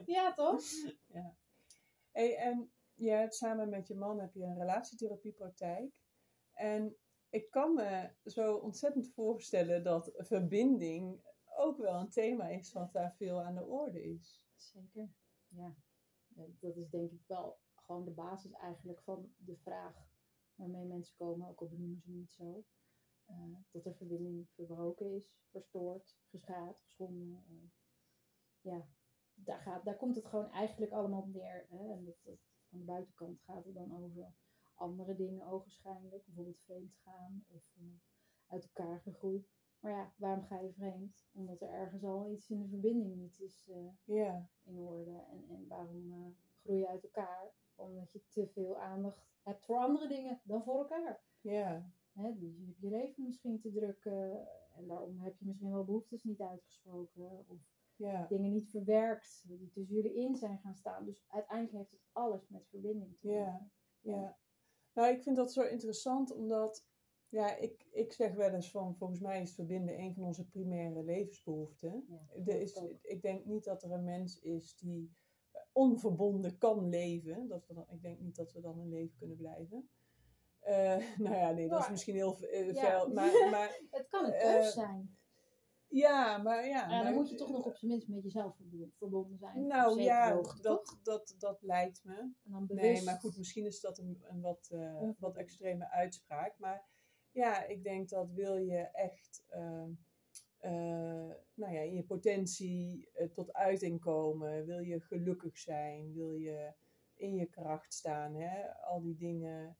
ja, toch? Hey, en je hebt samen met je man heb je een relatietherapiepraktijk. En ik kan me zo ontzettend voorstellen dat verbinding ook wel een thema is wat daar veel aan de orde is. Zeker. Ja. Dat is denk ik wel gewoon de basis eigenlijk van de vraag waarmee mensen komen, ook al benoemen ze niet zo. Eh, dat er verbinding verbroken is, verstoord, geschaad, geschonden. eh. ja, daar, gaat, daar komt het gewoon eigenlijk allemaal op neer. Hè? En dat, van de buitenkant gaat het dan over andere dingen ogenschijnlijk. Bijvoorbeeld vreemd gaan of eh, uit elkaar gegroeid. Maar ja, waarom ga je vreemd? Omdat er ergens al iets in de verbinding niet is eh, in orde. En, en waarom eh, groei je uit elkaar? Omdat je te veel aandacht hebt voor andere dingen dan voor elkaar. ja, Hè? Dus je hebt je leven misschien te druk en daarom heb je misschien wel behoeftes niet uitgesproken. Of dingen niet verwerkt die tussen jullie in zijn gaan staan. Dus uiteindelijk heeft het alles met verbinding te Ja. maken. ja. Nou, ik vind dat zo interessant omdat, ja, ik, ik zeg wel eens van, volgens mij is verbinden een van onze primaire levensbehoeften. Ja, Er is, ik denk niet dat er een mens is die onverbonden kan leven. Dat we dan, ik denk niet dat we dan een leven kunnen blijven. Eh, nou ja, nee, dat is misschien heel eh, Ja. veel. Maar, maar Het kan een Eh, zijn. Ja, maar ja. Ja, dan moet je toch nog op zijn minst met jezelf verbo- verbonden zijn. Nou ja, hoogte, toch? dat, dat, dat lijkt me. En dan bewust. Nee, maar goed, misschien is dat een, een wat, eh, wat extreme uitspraak. Maar ja, ik denk dat wil je echt ehm, eh, nou ja, in je potentie eh, tot uiting komen, wil je gelukkig zijn, wil je in je kracht staan, hè? al die dingen.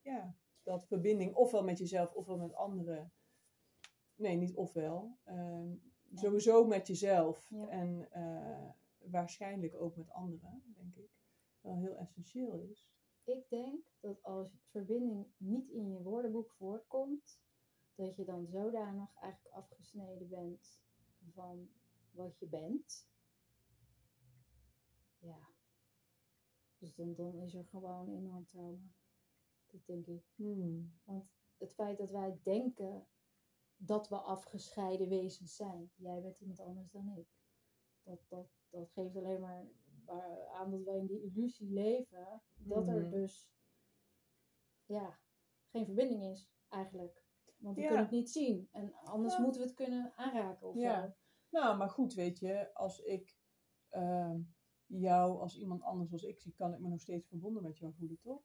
ja, dat verbinding ofwel met jezelf ofwel met anderen. Nee, niet ofwel. ehm. Sowieso met jezelf Ja. en eh, waarschijnlijk ook met anderen, denk ik, wel heel essentieel is. Ik denk dat als verbinding niet in je woordenboek voortkomt, dat je dan zodanig eigenlijk afgesneden bent van wat je bent. Ja. Dus dan, dan is er gewoon enorm trauma. Dat denk ik. Hmm. Want het feit dat wij denken dat we afgescheiden wezens zijn. Jij bent iemand anders dan ik. Dat, dat, dat geeft alleen maar aan dat wij in die illusie leven. Dat er Mhm. dus ja, geen verbinding is eigenlijk. Want we Ja. kunnen het niet zien. En anders Ja. moeten we het kunnen aanraken of Ja. zo. Nou, maar goed, weet je, als ik ehm, jou als iemand anders als ik zie, kan ik me nog steeds verbonden met jou voelen, toch?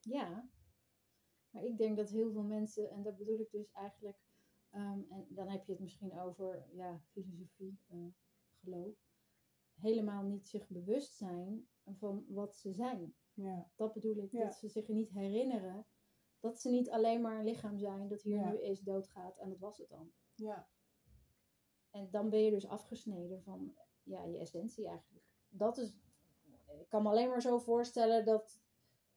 Ja, maar ik denk dat heel veel mensen, en dat bedoel ik dus eigenlijk, ehm, en dan heb je het misschien over ja, filosofie, eh, geloof, helemaal niet zich bewust zijn van wat ze zijn. Ja, Dat bedoel ik, Ja. dat ze zich niet herinneren dat ze niet alleen maar een lichaam zijn dat hier Ja. nu is, doodgaat en dat was het dan. ja, En dan ben je dus afgesneden van ja, je essentie eigenlijk. Dat is, ik kan me alleen maar zo voorstellen dat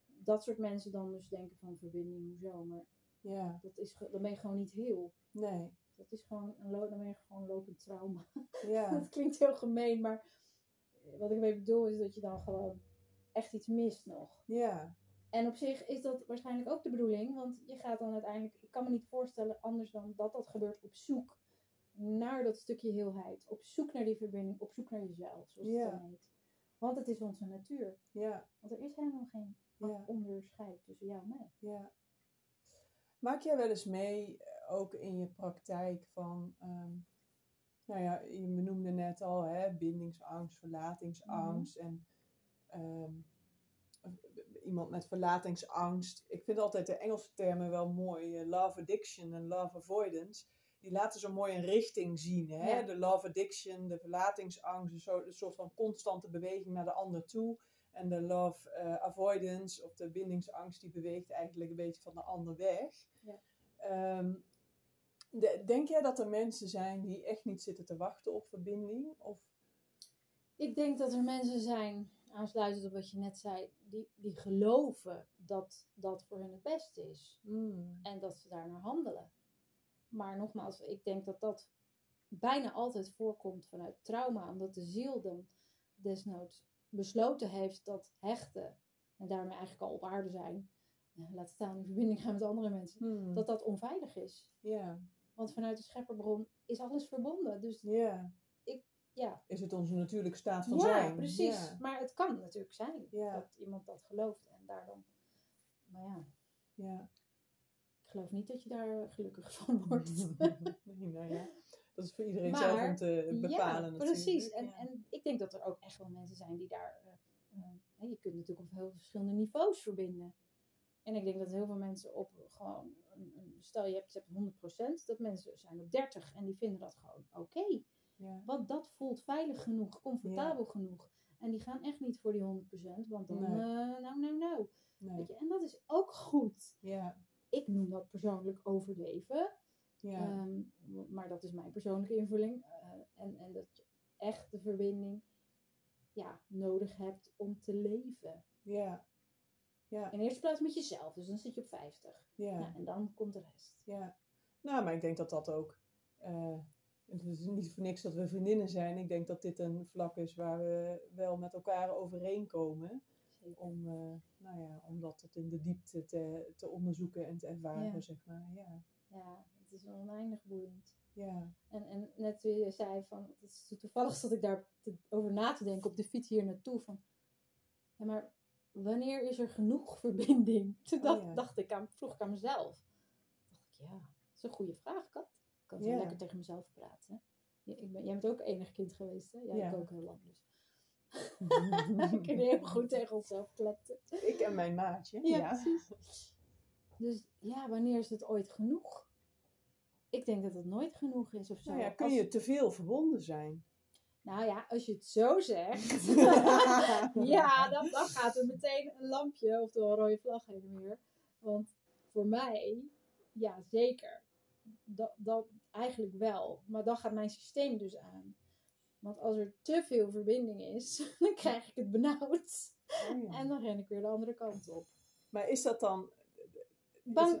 dat soort mensen dan dus denken van verbinding, hoezo. Maar ja, dat is, dan ben je gewoon niet heel. nee, Dat is gewoon, een dan ben je gewoon lopend trauma. ja, dat klinkt heel gemeen, maar wat ik mee bedoel is dat je dan gewoon echt iets mist nog. ja, En op zich is dat waarschijnlijk ook de bedoeling, want je gaat dan uiteindelijk, ik kan me niet voorstellen anders dan dat dat gebeurt op zoek naar dat stukje heelheid. Op zoek naar die verbinding, op zoek naar jezelf, zoals Ja. het dan heet. Want het is onze natuur. ja, Want er is helemaal geen ja, onderscheid tussen jou en mij. ja. Maak jij wel eens mee, eh, ook in je praktijk, van, ehm, nou ja, je benoemde net al, hè, bindingsangst, verlatingsangst en ehm, iemand met verlatingsangst. Ik vind altijd de Engelse termen wel mooi, eh, love addiction en love avoidance. Die laten zo mooi een richting zien. Hè? Ja. De love addiction, de verlatingsangst, een soort van constante beweging naar de ander toe. En de love eh, avoidance of de bindingsangst, die beweegt eigenlijk een beetje van de ander weg. Ja. Ehm, de- denk jij dat er mensen zijn die echt niet zitten te wachten op verbinding? Of, Ik denk dat er mensen zijn, aansluitend op wat je net zei, die, die geloven dat dat voor hen het beste is. Hmm, En dat ze daarnaar handelen. Maar nogmaals, ik denk dat dat bijna altijd voorkomt vanuit trauma, omdat de ziel dan desnoods besloten heeft dat hechten, en daarmee eigenlijk al op aarde zijn, eh, laat staan in verbinding gaan met andere mensen, Hmm. dat dat onveilig is. Ja. Want vanuit de schepperbron is alles verbonden. Dus Ja. ja, Is het onze natuurlijke staat van ja zijn? precies. Ja. Maar het kan natuurlijk zijn Ja. dat iemand dat gelooft en daar dan. Maar ja, ja. ik geloof niet dat je daar gelukkig van wordt. nee, nou ja. Dat is voor iedereen Maar- zelf om te bepalen ja, precies. En, en ik denk dat er ook echt wel mensen zijn die daar... eh, eh, je kunt natuurlijk op heel verschillende niveaus verbinden. En ik denk dat heel veel mensen op gewoon... Stel je hebt, je hebt 100%, dat mensen zijn op 30 en die vinden dat gewoon oké. Ja. Want dat voelt veilig genoeg, comfortabel genoeg. En die gaan echt niet voor die 100%, want dan... Nee. eh, nou, nou, nou. Nee. Weet je? En dat is ook goed. Ja. Ik noem dat persoonlijk overleven. Ja. Ehm, maar dat is mijn persoonlijke invulling. Eh, en, en dat je echt de verbinding ja, nodig hebt om te leven. ja. Ja. In eerste plaats met jezelf, dus dan zit je op 50. Ja. Nou, en dan komt de rest. Ja, nou, maar ik denk dat dat ook. eh, het is niet voor niks dat we vriendinnen zijn. Ik denk dat dit een vlak is waar we wel met elkaar overeenkomen. Zeker. Om, eh, nou ja, om dat tot in de diepte te, te onderzoeken en te ervaren, Ja. zeg maar. Ja, Ja, het is oneindig boeiend. ja, En, en net toen je zei van, het is toevallig zat ik daar te- over na te denken op de fiets hier naartoe van, ja maar wanneer is er genoeg verbinding? Toen Oh, dacht, ja. dacht ik aan, vroeg ik aan mezelf. dacht ik, ja, dat is een goede vraag, Kat. Ik kan Ja. lekker tegen mezelf praten. Ja, ik ben, jij bent ook enig kind geweest, hè? Ik ook heel lang dus. we kunnen heel goed tegen onszelf kletten. ik en mijn maatje. Ja, Ja, precies. Dus ja, wanneer is het ooit genoeg? Ik denk dat het nooit genoeg is of zo. Nou ja, kun Als- je te veel verbonden zijn? Nou ja, als je het zo zegt. ja, dan, dan gaat er meteen een lampje of een rode vlag heen en weer. Want voor mij, ja zeker. Dat, dat eigenlijk wel. Maar dan gaat mijn systeem dus aan. Want als er te veel verbinding is, dan krijg ik het benauwd. Oh ja. En dan ren ik weer de andere kant op. Maar is dat dan...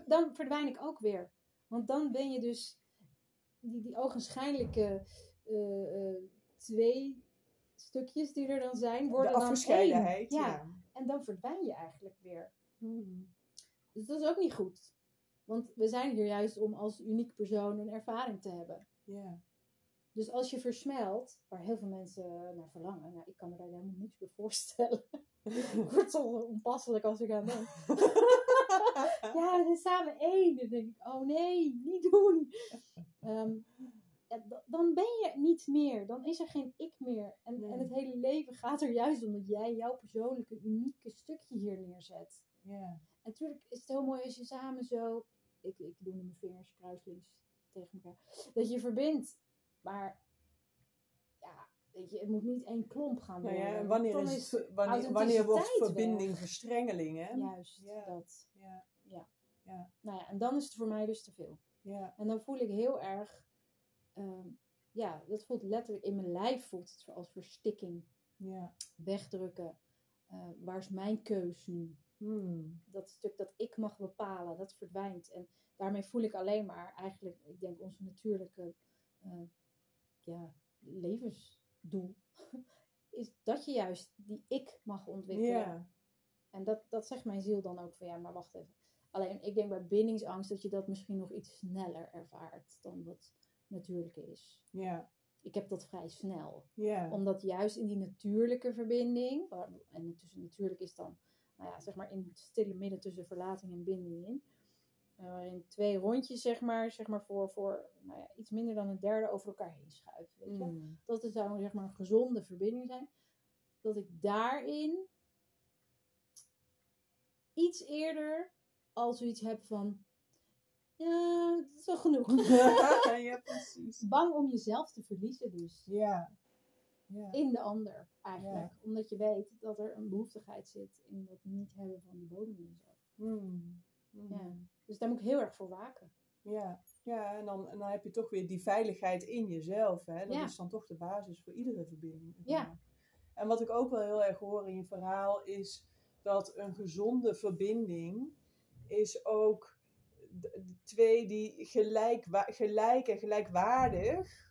Dan verdwijn ik ook weer. Want dan ben je dus die, die ogenschijnlijke eh, eh, twee stukjes die er dan zijn, worden de dan afgescheidenheid? één. Ja. ja. En dan verdwijn je eigenlijk weer. Hmm. Dus dat is ook niet goed. Want we zijn hier juist om als uniek persoon een ervaring te hebben. Ja. Dus als je versmelt, waar heel veel mensen naar verlangen, nou, ik kan me daar helemaal niks bij voorstellen. Ik word zo onpasselijk als ik aan denk. ja, we zijn samen één. Dan denk ik, oh nee, niet doen. Ehm, ja, dan ben je niet meer. Dan is er geen ik meer. En, Nee. en het hele leven gaat er juist om dat jij jouw persoonlijke, unieke stukje hier neerzet. ja. En natuurlijk is het heel mooi als je samen zo, ik, ik doe nu mijn vingers kruislinks tegen elkaar, dat je verbindt. Maar ja, weet je, het moet niet één klomp gaan Nou worden. ja, wanneer, is, wanneer, wanneer wordt weg. verbinding verstrengeling, hè? Juist, Ja. dat. Ja. Nou ja, en dan is het voor mij dus te veel. Ja. En dan voel ik heel erg, ehm, ja, dat voelt letterlijk in mijn lijf voelt het als verstikking, Ja. wegdrukken. Eh, waar is mijn keus nu? Hmm. dat stuk dat ik mag bepalen, dat verdwijnt. En daarmee voel ik alleen maar eigenlijk, ik denk, onze natuurlijke eh, ja, levensdoel. Is dat je juist die ik mag ontwikkelen. Ja. En dat, dat zegt mijn ziel dan ook van ja, maar wacht even. Alleen ik denk bij bindingsangst dat je dat misschien nog iets sneller ervaart dan wat natuurlijk is. Ja. Ik heb dat vrij snel Ja. omdat juist in die natuurlijke verbinding, en tussen natuurlijk is dan, nou ja, zeg maar in het stille midden tussen verlating en binding in, eh, waarin twee rondjes, zeg maar, zeg maar voor, voor nou ja, iets minder dan een derde over elkaar heen schuiven. Weet je? Hmm. Dat het zou zeg maar een gezonde verbinding zijn. Dat ik daarin iets eerder al zoiets heb van, ja, het is wel genoeg. ja, precies. Bang om jezelf te verliezen dus Ja. Ja. in de ander eigenlijk. Omdat je weet dat er een behoeftigheid zit in dat niet hebben van die bodem in jezelf. Hmm. Hmm. Ja. Dus daar moet ik heel erg voor waken. Ja, ja en, dan, en dan heb je toch weer die veiligheid in jezelf. Hè? Dat is dan toch de basis voor iedere verbinding. Ja. En wat ik ook wel heel erg hoor in je verhaal is dat een gezonde verbinding is ook twee die gelijk, gelijk en gelijkwaardig,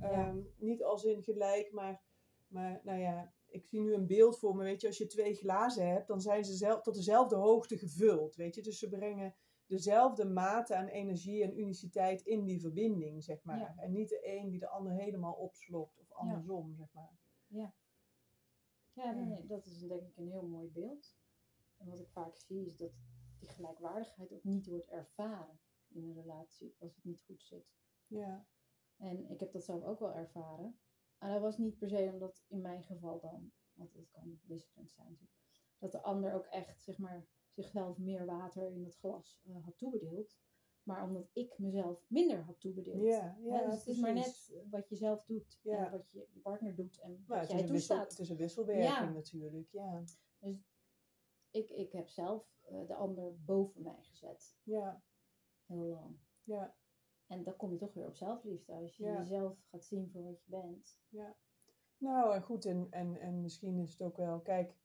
Ja. ehm, niet als in gelijk, maar, maar nou ja, ik zie nu een beeld voor me, weet je, als je twee glazen hebt, dan zijn ze zelf, tot dezelfde hoogte gevuld, weet je, dus ze brengen dezelfde mate aan energie en uniciteit in die verbinding, zeg maar. Ja. En niet de een die de ander helemaal opslokt, of andersom, zeg maar. Ja, Ja. nee, dat is denk ik een heel mooi beeld. En wat ik vaak zie is dat die gelijkwaardigheid ook niet wordt ervaren in een relatie als het niet goed zit. Ja, En ik heb dat zelf ook wel ervaren. En dat was niet per se omdat in mijn geval dan, want het kan wisselend zijn dat de ander ook echt zeg maar, zichzelf meer water in het glas eh, had toebedeeld. Maar omdat ik mezelf minder had toebedeeld. ja, ja Hè, dus het is maar net wat je zelf doet Ja. en wat je, je partner doet en Nou, wat jij is een wissel, toestaat. het is een wisselwerking natuurlijk, ja. Ik, ik heb zelf eh, de ander boven mij gezet, Ja, heel lang. ja. En dan kom je toch weer op zelfliefde. Als je Ja. jezelf gaat zien voor wat je bent. Nou, en goed, en, en, en misschien is het ook wel, kijk,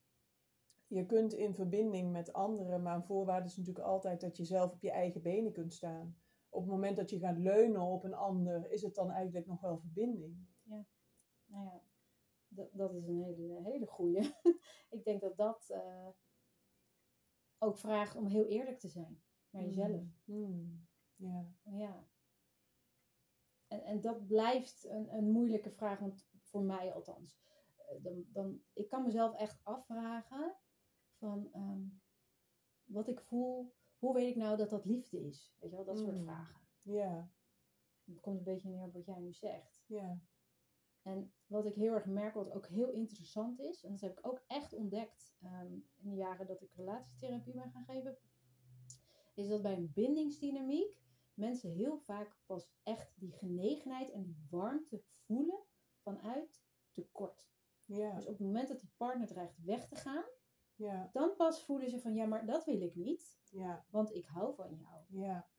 je kunt in verbinding met anderen, maar een voorwaarde is natuurlijk altijd dat je zelf op je eigen benen kunt staan. Op het moment dat je gaat leunen op een ander, is het dan eigenlijk nog wel verbinding. Nou ja, dat, dat is een hele, hele goeie. ik denk dat dat eh, ook vraagt om heel eerlijk te zijn naar jezelf. Hmm. Ja. Ja. En, en dat blijft een, een moeilijke vraag, want voor mij althans. Eh, Dan, dan, ik kan mezelf echt afvragen van ehm, wat ik voel. Hoe weet ik nou dat dat liefde is? Weet je wel, dat soort Mm. vragen. Ja. Het komt een beetje neer op wat jij nu zegt. Ja. En wat ik heel erg merk, wat ook heel interessant is, en dat heb ik ook echt ontdekt ehm, in de jaren dat ik relatietherapie ben gaan geven, is dat bij een bindingsdynamiek mensen heel vaak pas echt die genegenheid en die warmte voelen vanuit tekort. Ja. Dus op het moment dat die partner dreigt weg te gaan, Ja. dan pas voelen ze van ja, maar dat wil ik niet, Ja. want ik hou van jou. Ja.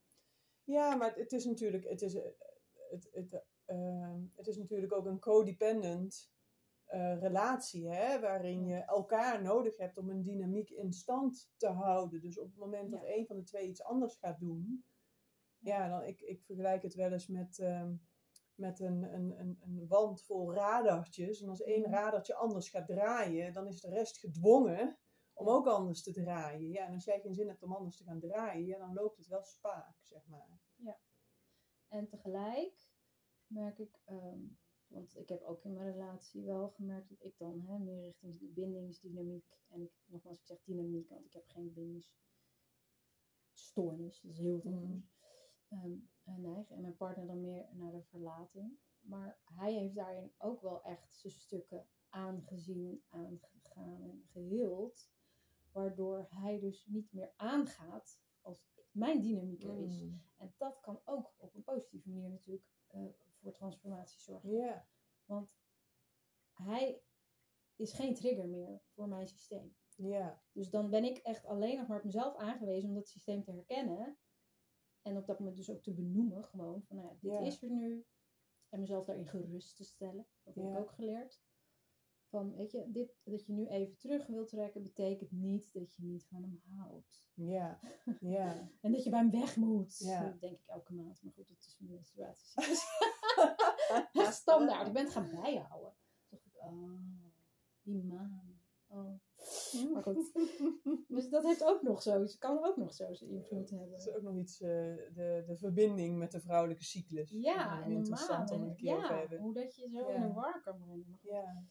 Ja, maar het is natuurlijk, het is, eh, het, het, ehm, het is natuurlijk ook een codependent eh, relatie, hè, waarin je elkaar nodig hebt om een dynamiek in stand te houden. Dus op het moment dat Ja. een van de twee iets anders gaat doen, ja, dan, ik, ik vergelijk het wel eens met, ehm, met een, een, een, een wand vol radartjes. En als één Mhm. radartje anders gaat draaien, dan is de rest gedwongen om Ja. ook anders te draaien. Ja, en als jij geen zin hebt om anders te gaan draaien, ja, dan loopt het wel spaak, zeg maar. En tegelijk merk ik, ehm, want ik heb ook in mijn relatie wel gemerkt dat ik dan hè, meer richting de bindingsdynamiek. En ik, nogmaals, ik zeg dynamiek, want ik heb geen bindingsstoornis. Dat is heel wat Mhm. anders. Ehm, eh, neig. En mijn partner dan meer naar de verlating. Maar hij heeft daarin ook wel echt zijn stukken aangezien, aangegaan en geheeld. Waardoor hij dus niet meer aangaat als mijn dynamiek er is. Mm. En dat kan ook op een positieve manier natuurlijk eh, voor Ja, Want hij is geen trigger meer voor mijn systeem. ja, Dus dan ben ik echt alleen nog maar op mezelf aangewezen om dat systeem te herkennen. En op dat moment dus ook te benoemen gewoon. Van nou ja, dit Ja. is er nu. En mezelf daarin gerust te stellen. Dat heb ik ook geleerd. Van weet je, dit, dat je nu even terug wilt trekken betekent niet dat je niet van hem houdt. ja, ja. En dat je bij hem weg moet. Ja. Dat denk ik elke maand. Maar goed, het is een menstruatiecyclus. Echt standaard. Ik ben het gaan bijhouden. Toen dacht ik, oh, die maan. Oh. Maar goed. Dus dat heeft ook nog zo, kan ook nog zo zijn invloed Dat hebben. is ook nog iets, eh, de, de verbinding met de vrouwelijke cyclus. Ja, en de interessant maan. om En, een keer ja, hebben. hoe dat je zo Ja. in de war kan brengen. Ja.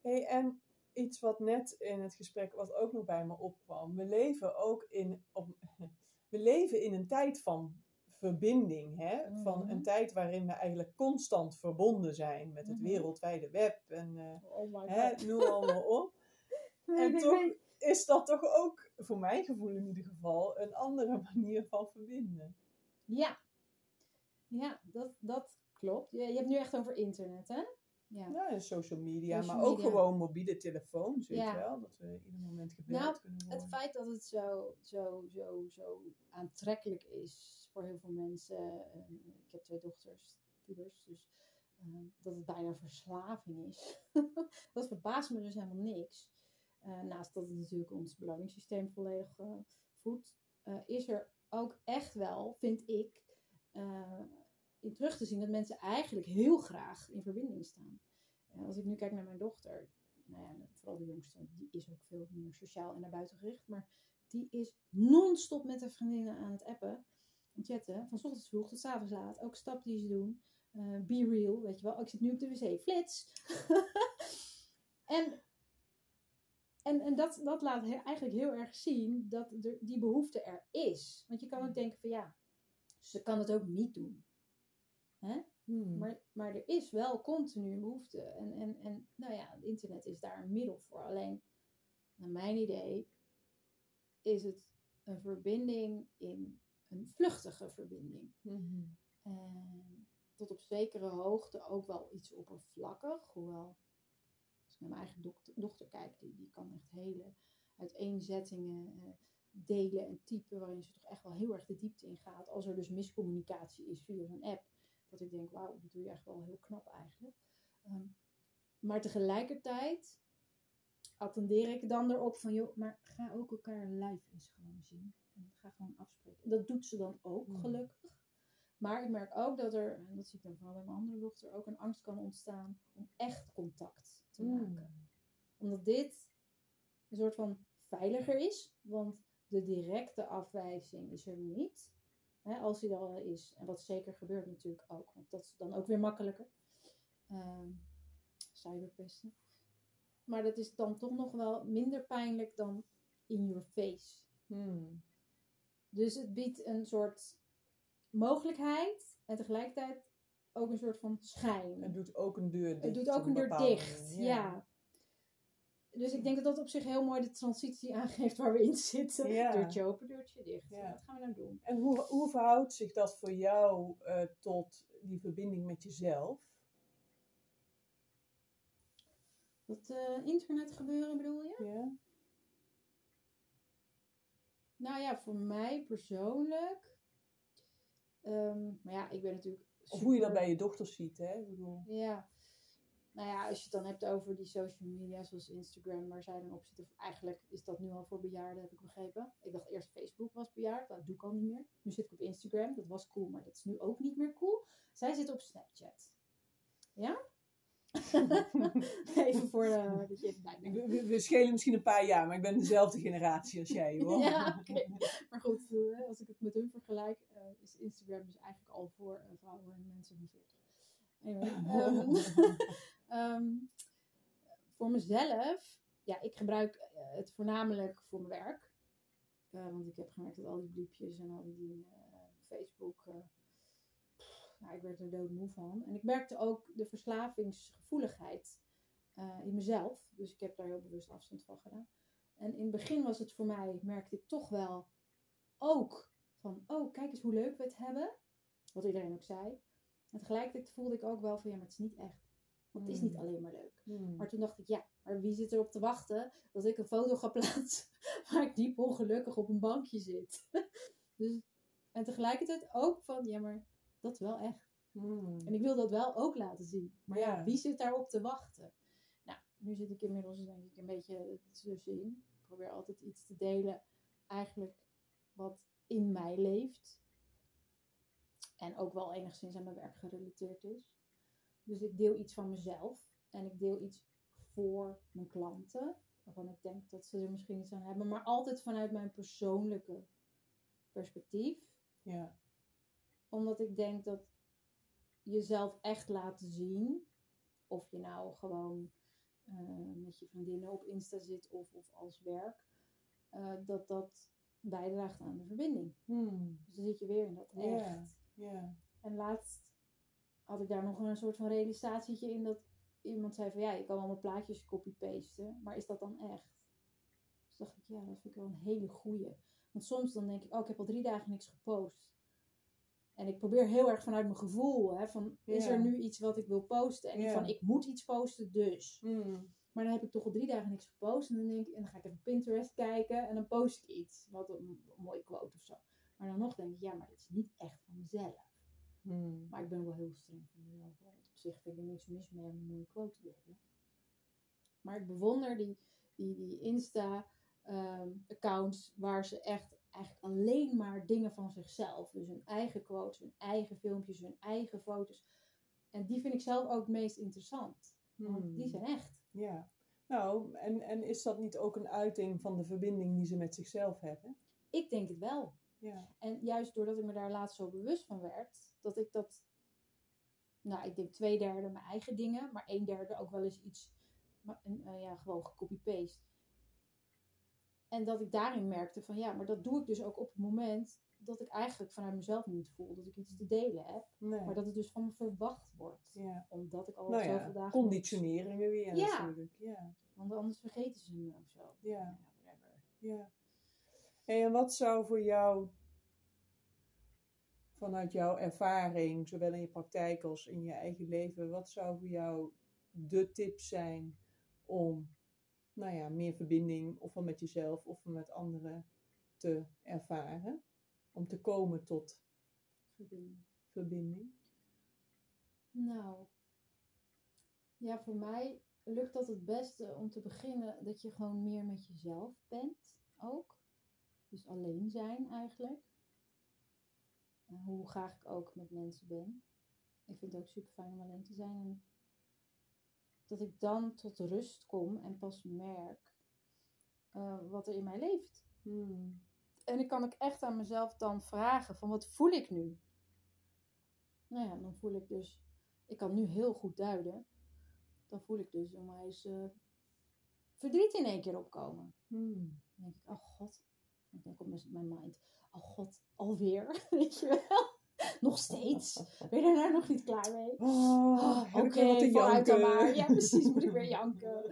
Hey, en iets wat net in het gesprek, wat ook nog bij me opkwam. We leven ook in, op, we leven in een tijd van verbinding. Hè? Van Mhm. een tijd waarin we eigenlijk constant verbonden zijn met het Mhm. wereldwijde web. En Oh my hè, noem allemaal op. En toch is dat toch ook, voor mijn gevoel in ieder geval, een andere manier van verbinden. Ja. Ja, dat, dat klopt. Je, je hebt nu echt over internet, hè? Ja. Ja, en social media, Social maar ook media. gewoon mobiele telefoons, weet Ja. je wel. Dat we ieder moment gebeld Nou, kunnen worden. Het feit dat het zo, zo, zo, zo aantrekkelijk is voor heel veel mensen. en ik heb twee dochters, pubers, dus eh, dat het bijna verslaving is. dat verbaast me dus helemaal niks. Eh, naast dat het natuurlijk ons beloningssysteem volledig eh, voedt, eh, is er ook echt wel, vind ik, in terug te zien dat mensen eigenlijk heel graag in verbinding staan. En als ik nu kijk naar mijn dochter, nou ja, vooral de jongste, die is ook veel meer sociaal en naar buiten gericht, maar die is non-stop met haar vriendinnen aan het appen, en chatten, van 's ochtends vroeg tot 's avonds laat. Ook stap die ze doen. Eh, be real, weet je wel. Oh, ik zit nu op de wc, flits. en en, en dat, dat laat he- eigenlijk heel erg zien dat er, die behoefte er is. Want je kan ook denken van ja, ze kan het ook niet doen. Hè? Hmm. Maar, maar er is wel continu een behoefte. En, en, en nou ja, het internet is daar een middel voor. Alleen, naar mijn idee, is het een verbinding in een vluchtige verbinding. Mhm. En tot op zekere hoogte ook wel iets oppervlakkig. Hoewel, als ik naar mijn eigen dochter, dochter kijk, die, die kan echt hele uiteenzettingen eh, delen en typen. Waarin ze toch echt wel heel erg de diepte in gaat. Als er dus miscommunicatie is via zo'n app. Dat ik denk, wauw, dat doe je echt wel heel knap eigenlijk. Ehm, maar tegelijkertijd attendeer ik dan erop van, joh, maar ga ook elkaar live eens gewoon zien. En ga gewoon afspreken. Dat doet ze dan ook, Mm. gelukkig. Maar ik merk ook dat er, en dat zie ik dan vooral bij mijn andere dochter, ook een angst kan ontstaan om echt contact te Hmm. maken. Omdat dit een soort van veiliger is, want de directe afwijzing is er niet. Hè, als die er al is. En wat zeker gebeurt natuurlijk ook, want dat is dan ook weer makkelijker. Ehm, cyberpesten. Maar dat is dan toch nog wel minder pijnlijk dan in your face. Hmm. Dus het biedt een soort mogelijkheid en tegelijkertijd ook een soort van schijn. Het doet ook een deur dicht. Het doet ook een deur dicht, ja. Dus ik denk dat dat op zich heel mooi de transitie aangeeft waar we in zitten. Ja. Deurtje open, deurtje dicht. Ja. Wat gaan we nou doen? En hoe, hoe verhoudt zich dat voor jou eh, tot die verbinding met jezelf? Dat eh, internet gebeuren bedoel je? Ja. Nou ja, voor mij persoonlijk. ehm, maar ja, ik ben natuurlijk. Of hoe je dat bij je dochters ziet, hè? Ik bedoel, Ja. Nou ja, als je het dan hebt over die social media zoals Instagram, waar zij dan op zitten. Eigenlijk is dat nu al voor bejaarden, heb ik begrepen. Ik dacht eerst Facebook was bejaard, dat doe ik al niet meer. Nu zit ik op Instagram, dat was cool, maar dat is nu ook niet meer cool. Zij zitten op Snapchat. Ja? even voor uh, dat je even ik- we, we schelen misschien een paar jaar, maar ik ben dezelfde generatie als jij, hoor. Ja, oké. Maar goed, eh, als ik het met hun vergelijk, eh, is Instagram dus eigenlijk al voor eh, vrouwen en mensen van 40. Anyway, ehm, ehm, voor mezelf, ja, ik gebruik eh, het voornamelijk voor mijn werk. Eh, want ik heb gemerkt dat al die bliepjes en al die dingen, eh, Facebook, pff, nou, ik werd er doodmoe van. En ik merkte ook de verslavingsgevoeligheid in mezelf. Dus ik heb daar heel bewust afstand van gedaan. En in het begin was het voor mij, merkte ik toch wel ook van, oh, kijk eens hoe leuk we het hebben. Wat iedereen ook zei. En tegelijkertijd voelde ik ook wel van, ja, maar het is niet echt. Want het is niet Hmm. alleen maar leuk. Hmm. Maar toen dacht ik, ja, maar wie zit erop te wachten dat ik een foto ga plaatsen waar ik diep ongelukkig op een bankje zit? dus, en tegelijkertijd ook van, ja, maar dat is wel echt. Hmm. En ik wil dat wel ook laten zien. Maar ja, Ja. wie zit daarop te wachten? Nou, nu zit ik inmiddels denk ik een beetje tussenin. Ik probeer altijd iets te delen, eigenlijk wat in mij leeft. En ook wel enigszins aan mijn werk gerelateerd is. Dus ik deel iets van mezelf. En ik deel iets voor mijn klanten. Waarvan ik denk dat ze er misschien iets aan hebben. Maar altijd vanuit mijn persoonlijke perspectief Ja. omdat ik denk dat jezelf echt laten zien. Of je nou gewoon eh, met je vriendinnen op Insta zit of, of als werk. eh, dat dat bijdraagt aan de verbinding. Hmm. Dus dan zit je weer in dat Ja. echt. Ja. En laatst had ik daar nog een soort van realisatietje in dat iemand zei van ja, je kan allemaal plaatjes copy-pasten, maar is dat dan echt? Dus dacht ik, ja, dat vind ik wel een hele goeie. Want soms dan denk ik, oh, ik heb al drie dagen niks gepost. En ik probeer heel erg vanuit mijn gevoel, hè, van is er nu iets wat ik wil posten? En niet van ik moet iets posten, dus. Hmm. Maar dan heb ik toch al drie dagen niks gepost. En dan denk ik, en dan ga ik even Pinterest kijken en dan post ik iets. Wat een, een mooie quote of zo. Maar dan nog denk ik, ja, maar dat is niet echt van mezelf. Hmm. Maar ik ben wel heel streng voor mezelf. Op zich vind ik niks mis mee om een mooie quote te delen. Maar ik bewonder die, die, die Insta-accounts waar ze echt eigenlijk alleen maar dingen van zichzelf. Dus hun eigen quotes, hun eigen filmpjes, hun eigen foto's. En die vind ik zelf ook het meest interessant. Want Hmm. die zijn echt. Ja. Nou, en, en is dat niet ook een uiting van de verbinding die ze met zichzelf hebben? Ik denk het wel. Ja. En juist doordat ik me daar laatst zo bewust van werd, dat ik dat, nou, ik denk twee derde mijn eigen dingen, maar een derde ook wel eens iets, maar, een, eh, ja, gewoon gecopy-paste. En dat ik daarin merkte van, ja, maar dat doe ik dus ook op het moment dat ik eigenlijk vanuit mezelf niet voel dat ik iets te delen heb, Nee. maar dat het dus van me verwacht wordt. ja. Omdat ik al Nou zoveel ja, dagen... conditioneringen weer Ja. natuurlijk. Ja. Want anders vergeten ze me of zo. Ja. whatever. Ja. Hey, en wat zou voor jou, vanuit jouw ervaring, zowel in je praktijk als in je eigen leven, wat zou voor jou de tip zijn om, nou ja, meer verbinding, ofwel met jezelf of met anderen, te ervaren? Om te komen tot Verbinding. verbinding? Nou, ja, voor mij lukt dat het beste om te beginnen dat je gewoon meer met jezelf bent ook. Dus alleen zijn eigenlijk. En hoe graag ik ook met mensen ben. Ik vind het ook super fijn om alleen te zijn. En dat ik dan tot rust kom en pas merk eh, wat er in mij leeft. Hmm. En ik kan ook echt aan mezelf dan vragen van wat voel ik nu? Nou ja, dan voel ik dus, ik kan nu heel goed duiden. Dan voel ik dus onwijs eh verdriet in één keer opkomen. Hmm. Dan denk ik, oh god. Dan denk ik op mijn- mind, oh god, alweer. Weet je wel? Nog steeds. Ben je er nou nog niet klaar mee? Oh, ik Oké, te vooruit dan maar. Ja, precies, moet ik weer janken.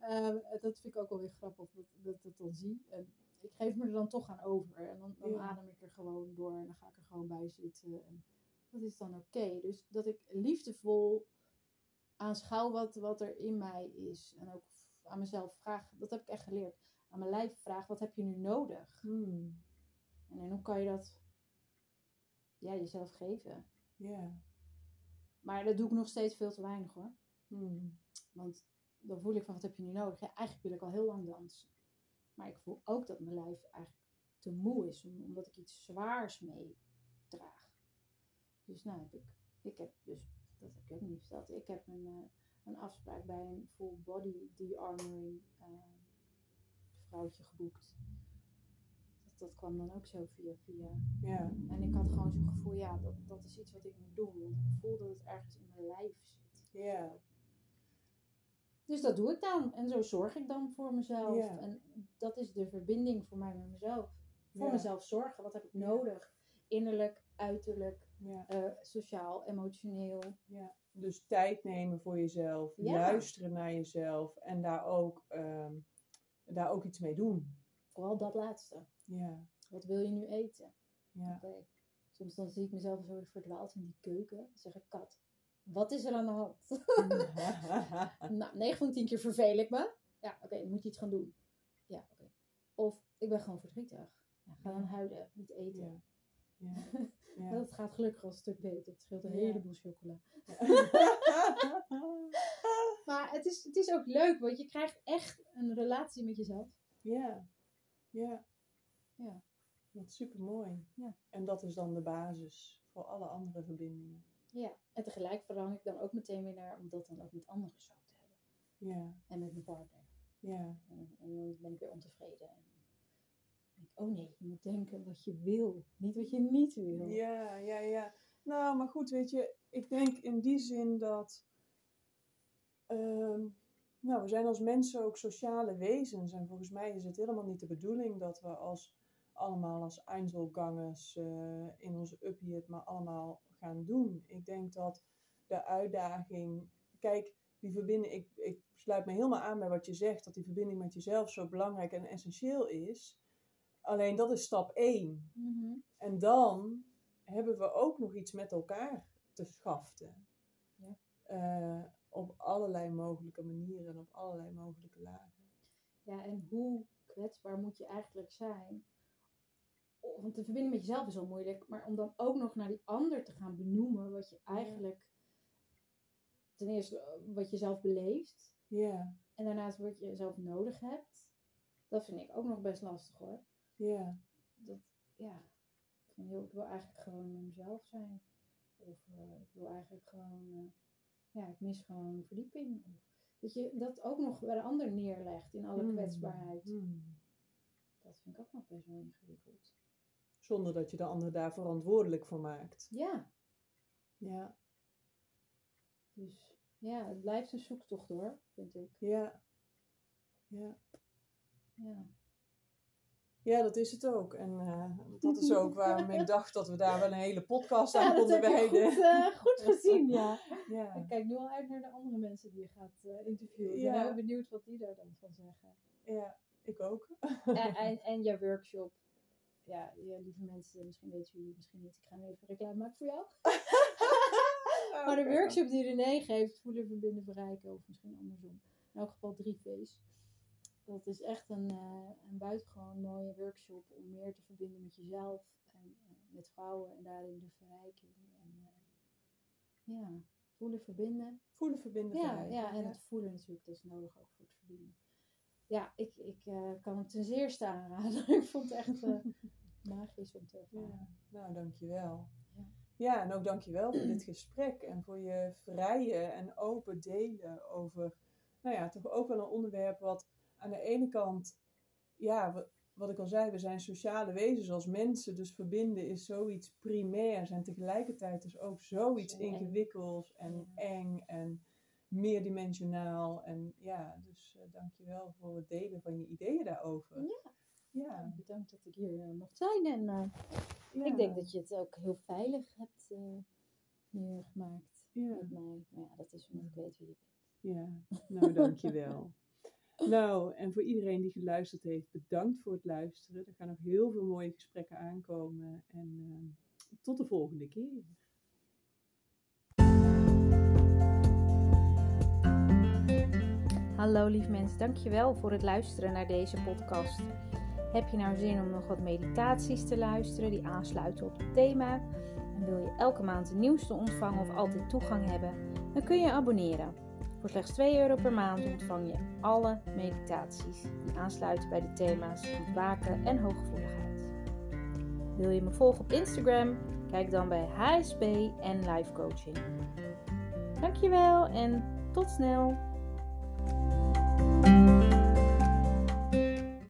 Ehm, dat vind ik ook wel weer grappig dat, dat ik dat dan zie. En ik geef me er dan toch aan over. En dan, dan Ja. adem ik er gewoon door en dan ga ik er gewoon bij zitten. En dat is dan oké. Dus dat ik liefdevol aanschouw wat, wat er in mij is. En ook aan mezelf vraag, dat heb ik echt geleerd. Aan mijn lijf vraag, wat heb je nu nodig? Hmm. En, en hoe kan je dat ja, jezelf geven? Ja. Maar dat doe ik nog steeds veel te weinig hoor. Hmm. Want dan voel ik van, wat heb je nu nodig? Ja, eigenlijk wil ik al heel lang dansen. Maar ik voel ook dat mijn lijf eigenlijk te moe is, om- omdat ik iets zwaars meedraag. Dus nou heb ik, ik heb dus, dat heb ik ook niet verteld, ik heb een, eh, een afspraak bij een full body de-armoring eh, vrouwtje geboekt. Dat, dat kwam dan ook zo via via. Ja. En ik had gewoon zo'n gevoel, ja, dat, dat is iets wat ik moet doen. Want ik voel dat het ergens in mijn lijf zit. Ja. Dus dat doe ik dan. En zo zorg ik dan voor mezelf. Ja. En dat is de verbinding voor mij met mezelf. Voor Ja. mezelf zorgen. Wat heb ik nodig? Innerlijk, uiterlijk, Ja. eh, sociaal, emotioneel. Ja, dus tijd nemen voor jezelf, luisteren naar jezelf en daar ook, ehm, daar ook iets mee doen. Vooral dat laatste. Ja, Wat wil je nu eten? ja, Oké. Soms dan zie ik mezelf zo verdwaald in die keuken. Dan zeg ik, kat, wat is er aan de hand? nou, 9 van de 10 keer verveel ik me. Ja, oké, dan moet je iets gaan doen. Ja, oké. Of ik ben gewoon verdrietig. Ja, ga dan huilen, niet eten. ja, ja, dat gaat gelukkig al een stuk beter. Het scheelt een heleboel chocola. Maar het is, het is ook leuk, want je krijgt echt een relatie met jezelf. ja, ja. Ja. Dat is super mooi. Ja. En dat is dan de basis voor alle andere verbindingen. Ja. En tegelijk verlang ik dan ook meteen weer naar om dat dan ook met anderen zo te hebben. Ja, En met mijn partner. ja, En, en dan ben ik weer ontevreden. En dan denk ik, oh nee, je moet denken wat je wil, niet wat je niet wil. ja, ja, ja. Nou, maar goed, weet je, ik denk in die zin dat. Ehm, nou, we zijn als mensen ook sociale wezens. En volgens mij is het helemaal niet de bedoeling dat we als allemaal als Einzelgangers eh, in onze uppie het maar allemaal gaan doen. Ik denk dat de uitdaging. Kijk, die verbinding. Ik, ik sluit me helemaal aan bij wat je zegt, dat die verbinding met jezelf zo belangrijk en essentieel is. Alleen dat is stap 1. Mhm. En dan hebben we ook nog iets met elkaar te schaften. Ja. Eh, op allerlei mogelijke manieren en op allerlei mogelijke lagen. Ja, en hoe kwetsbaar moet je eigenlijk zijn? Want de verbinding met jezelf is al moeilijk, maar om dan ook nog naar die ander te gaan benoemen wat je eigenlijk ten eerste eh, wat je zelf beleeft Ja, en daarnaast wat je zelf nodig hebt, dat vind ik ook nog best lastig hoor. ja, dat ja, van joh, ik wil eigenlijk gewoon met mezelf zijn. Of eh, ik wil eigenlijk gewoon, eh, ja, ik mis gewoon verdieping. Dat je dat ook nog bij de ander neerlegt in alle Hmm. kwetsbaarheid. Hmm. Dat vind ik ook nog best wel ingewikkeld. Zonder dat je de ander daar verantwoordelijk voor maakt. Ja, Ja, dus ja, het blijft een zoektocht hoor, vind ik. ja, ja. Ja. Ja, dat is het ook. En eh, dat is ook waarom ik dacht dat we daar wel een hele podcast aan Ja, konden wijden. goed, eh, goed gezien, ja. Ik Ja, kijk nu al uit naar de andere mensen die je gaat eh, interviewen. Ik ben heel benieuwd wat die daar dan van zeggen. ja, ik ook. en, en, en jouw workshop. Ja, lieve mensen, misschien weten jullie misschien niet. Ik ga nu even reclame maken voor jou. Maar de workshop die René geeft, voelen, verbinden, verrijken, of misschien andersom. In elk geval drie V's. Dat is echt een, eh, een buitengewoon mooie workshop om meer te verbinden met jezelf en met vrouwen en daarin de verrijking. En eh, ja, voelen, verbinden. Voelen, verbinden, Ja, verrijken. ja, en het voelen natuurlijk, dat is nodig ook voor het verbinden. Ja, ik, ik eh, kan het ten zeerste aanraden. ik vond het echt magisch om te ervaren. Ja, nou, dankjewel. Ja. Ja, en ook dankjewel voor dit gesprek en voor je vrije en open delen over, nou ja, toch ook wel een onderwerp wat aan de ene kant, ja, wat, ik al zei, we zijn sociale wezens als mensen, dus verbinden is zoiets primairs en tegelijkertijd is ook zoiets ingewikkelds en eng en meerdimensionaal. En ja, dus uh, dankjewel voor het delen van je ideeën daarover. Ja. Ja, Bedankt dat ik hier uh, mocht zijn. En uh, ja. ik denk dat je het ook heel veilig hebt neergemaakt ja. met mij. Maar ja, dat is omdat ik weet wie je bent. Ja, nou dankjewel. nou, en voor iedereen die geluisterd heeft, bedankt voor het luisteren. Er gaan nog heel veel mooie gesprekken aankomen. En uh, tot de volgende keer. Hallo lief mensen, dankjewel voor het luisteren naar deze podcast. Heb je nou zin om nog wat meditaties te luisteren die aansluiten op het thema? En wil je elke maand de nieuwste ontvangen of altijd toegang hebben? Dan kun je abonneren. Voor slechts 2 euro per maand ontvang je alle meditaties die aansluiten bij de thema's ontwaken en hooggevoeligheid. Wil je me volgen op Instagram? Kijk dan bij HSP en Life Coaching. Dankjewel en tot snel!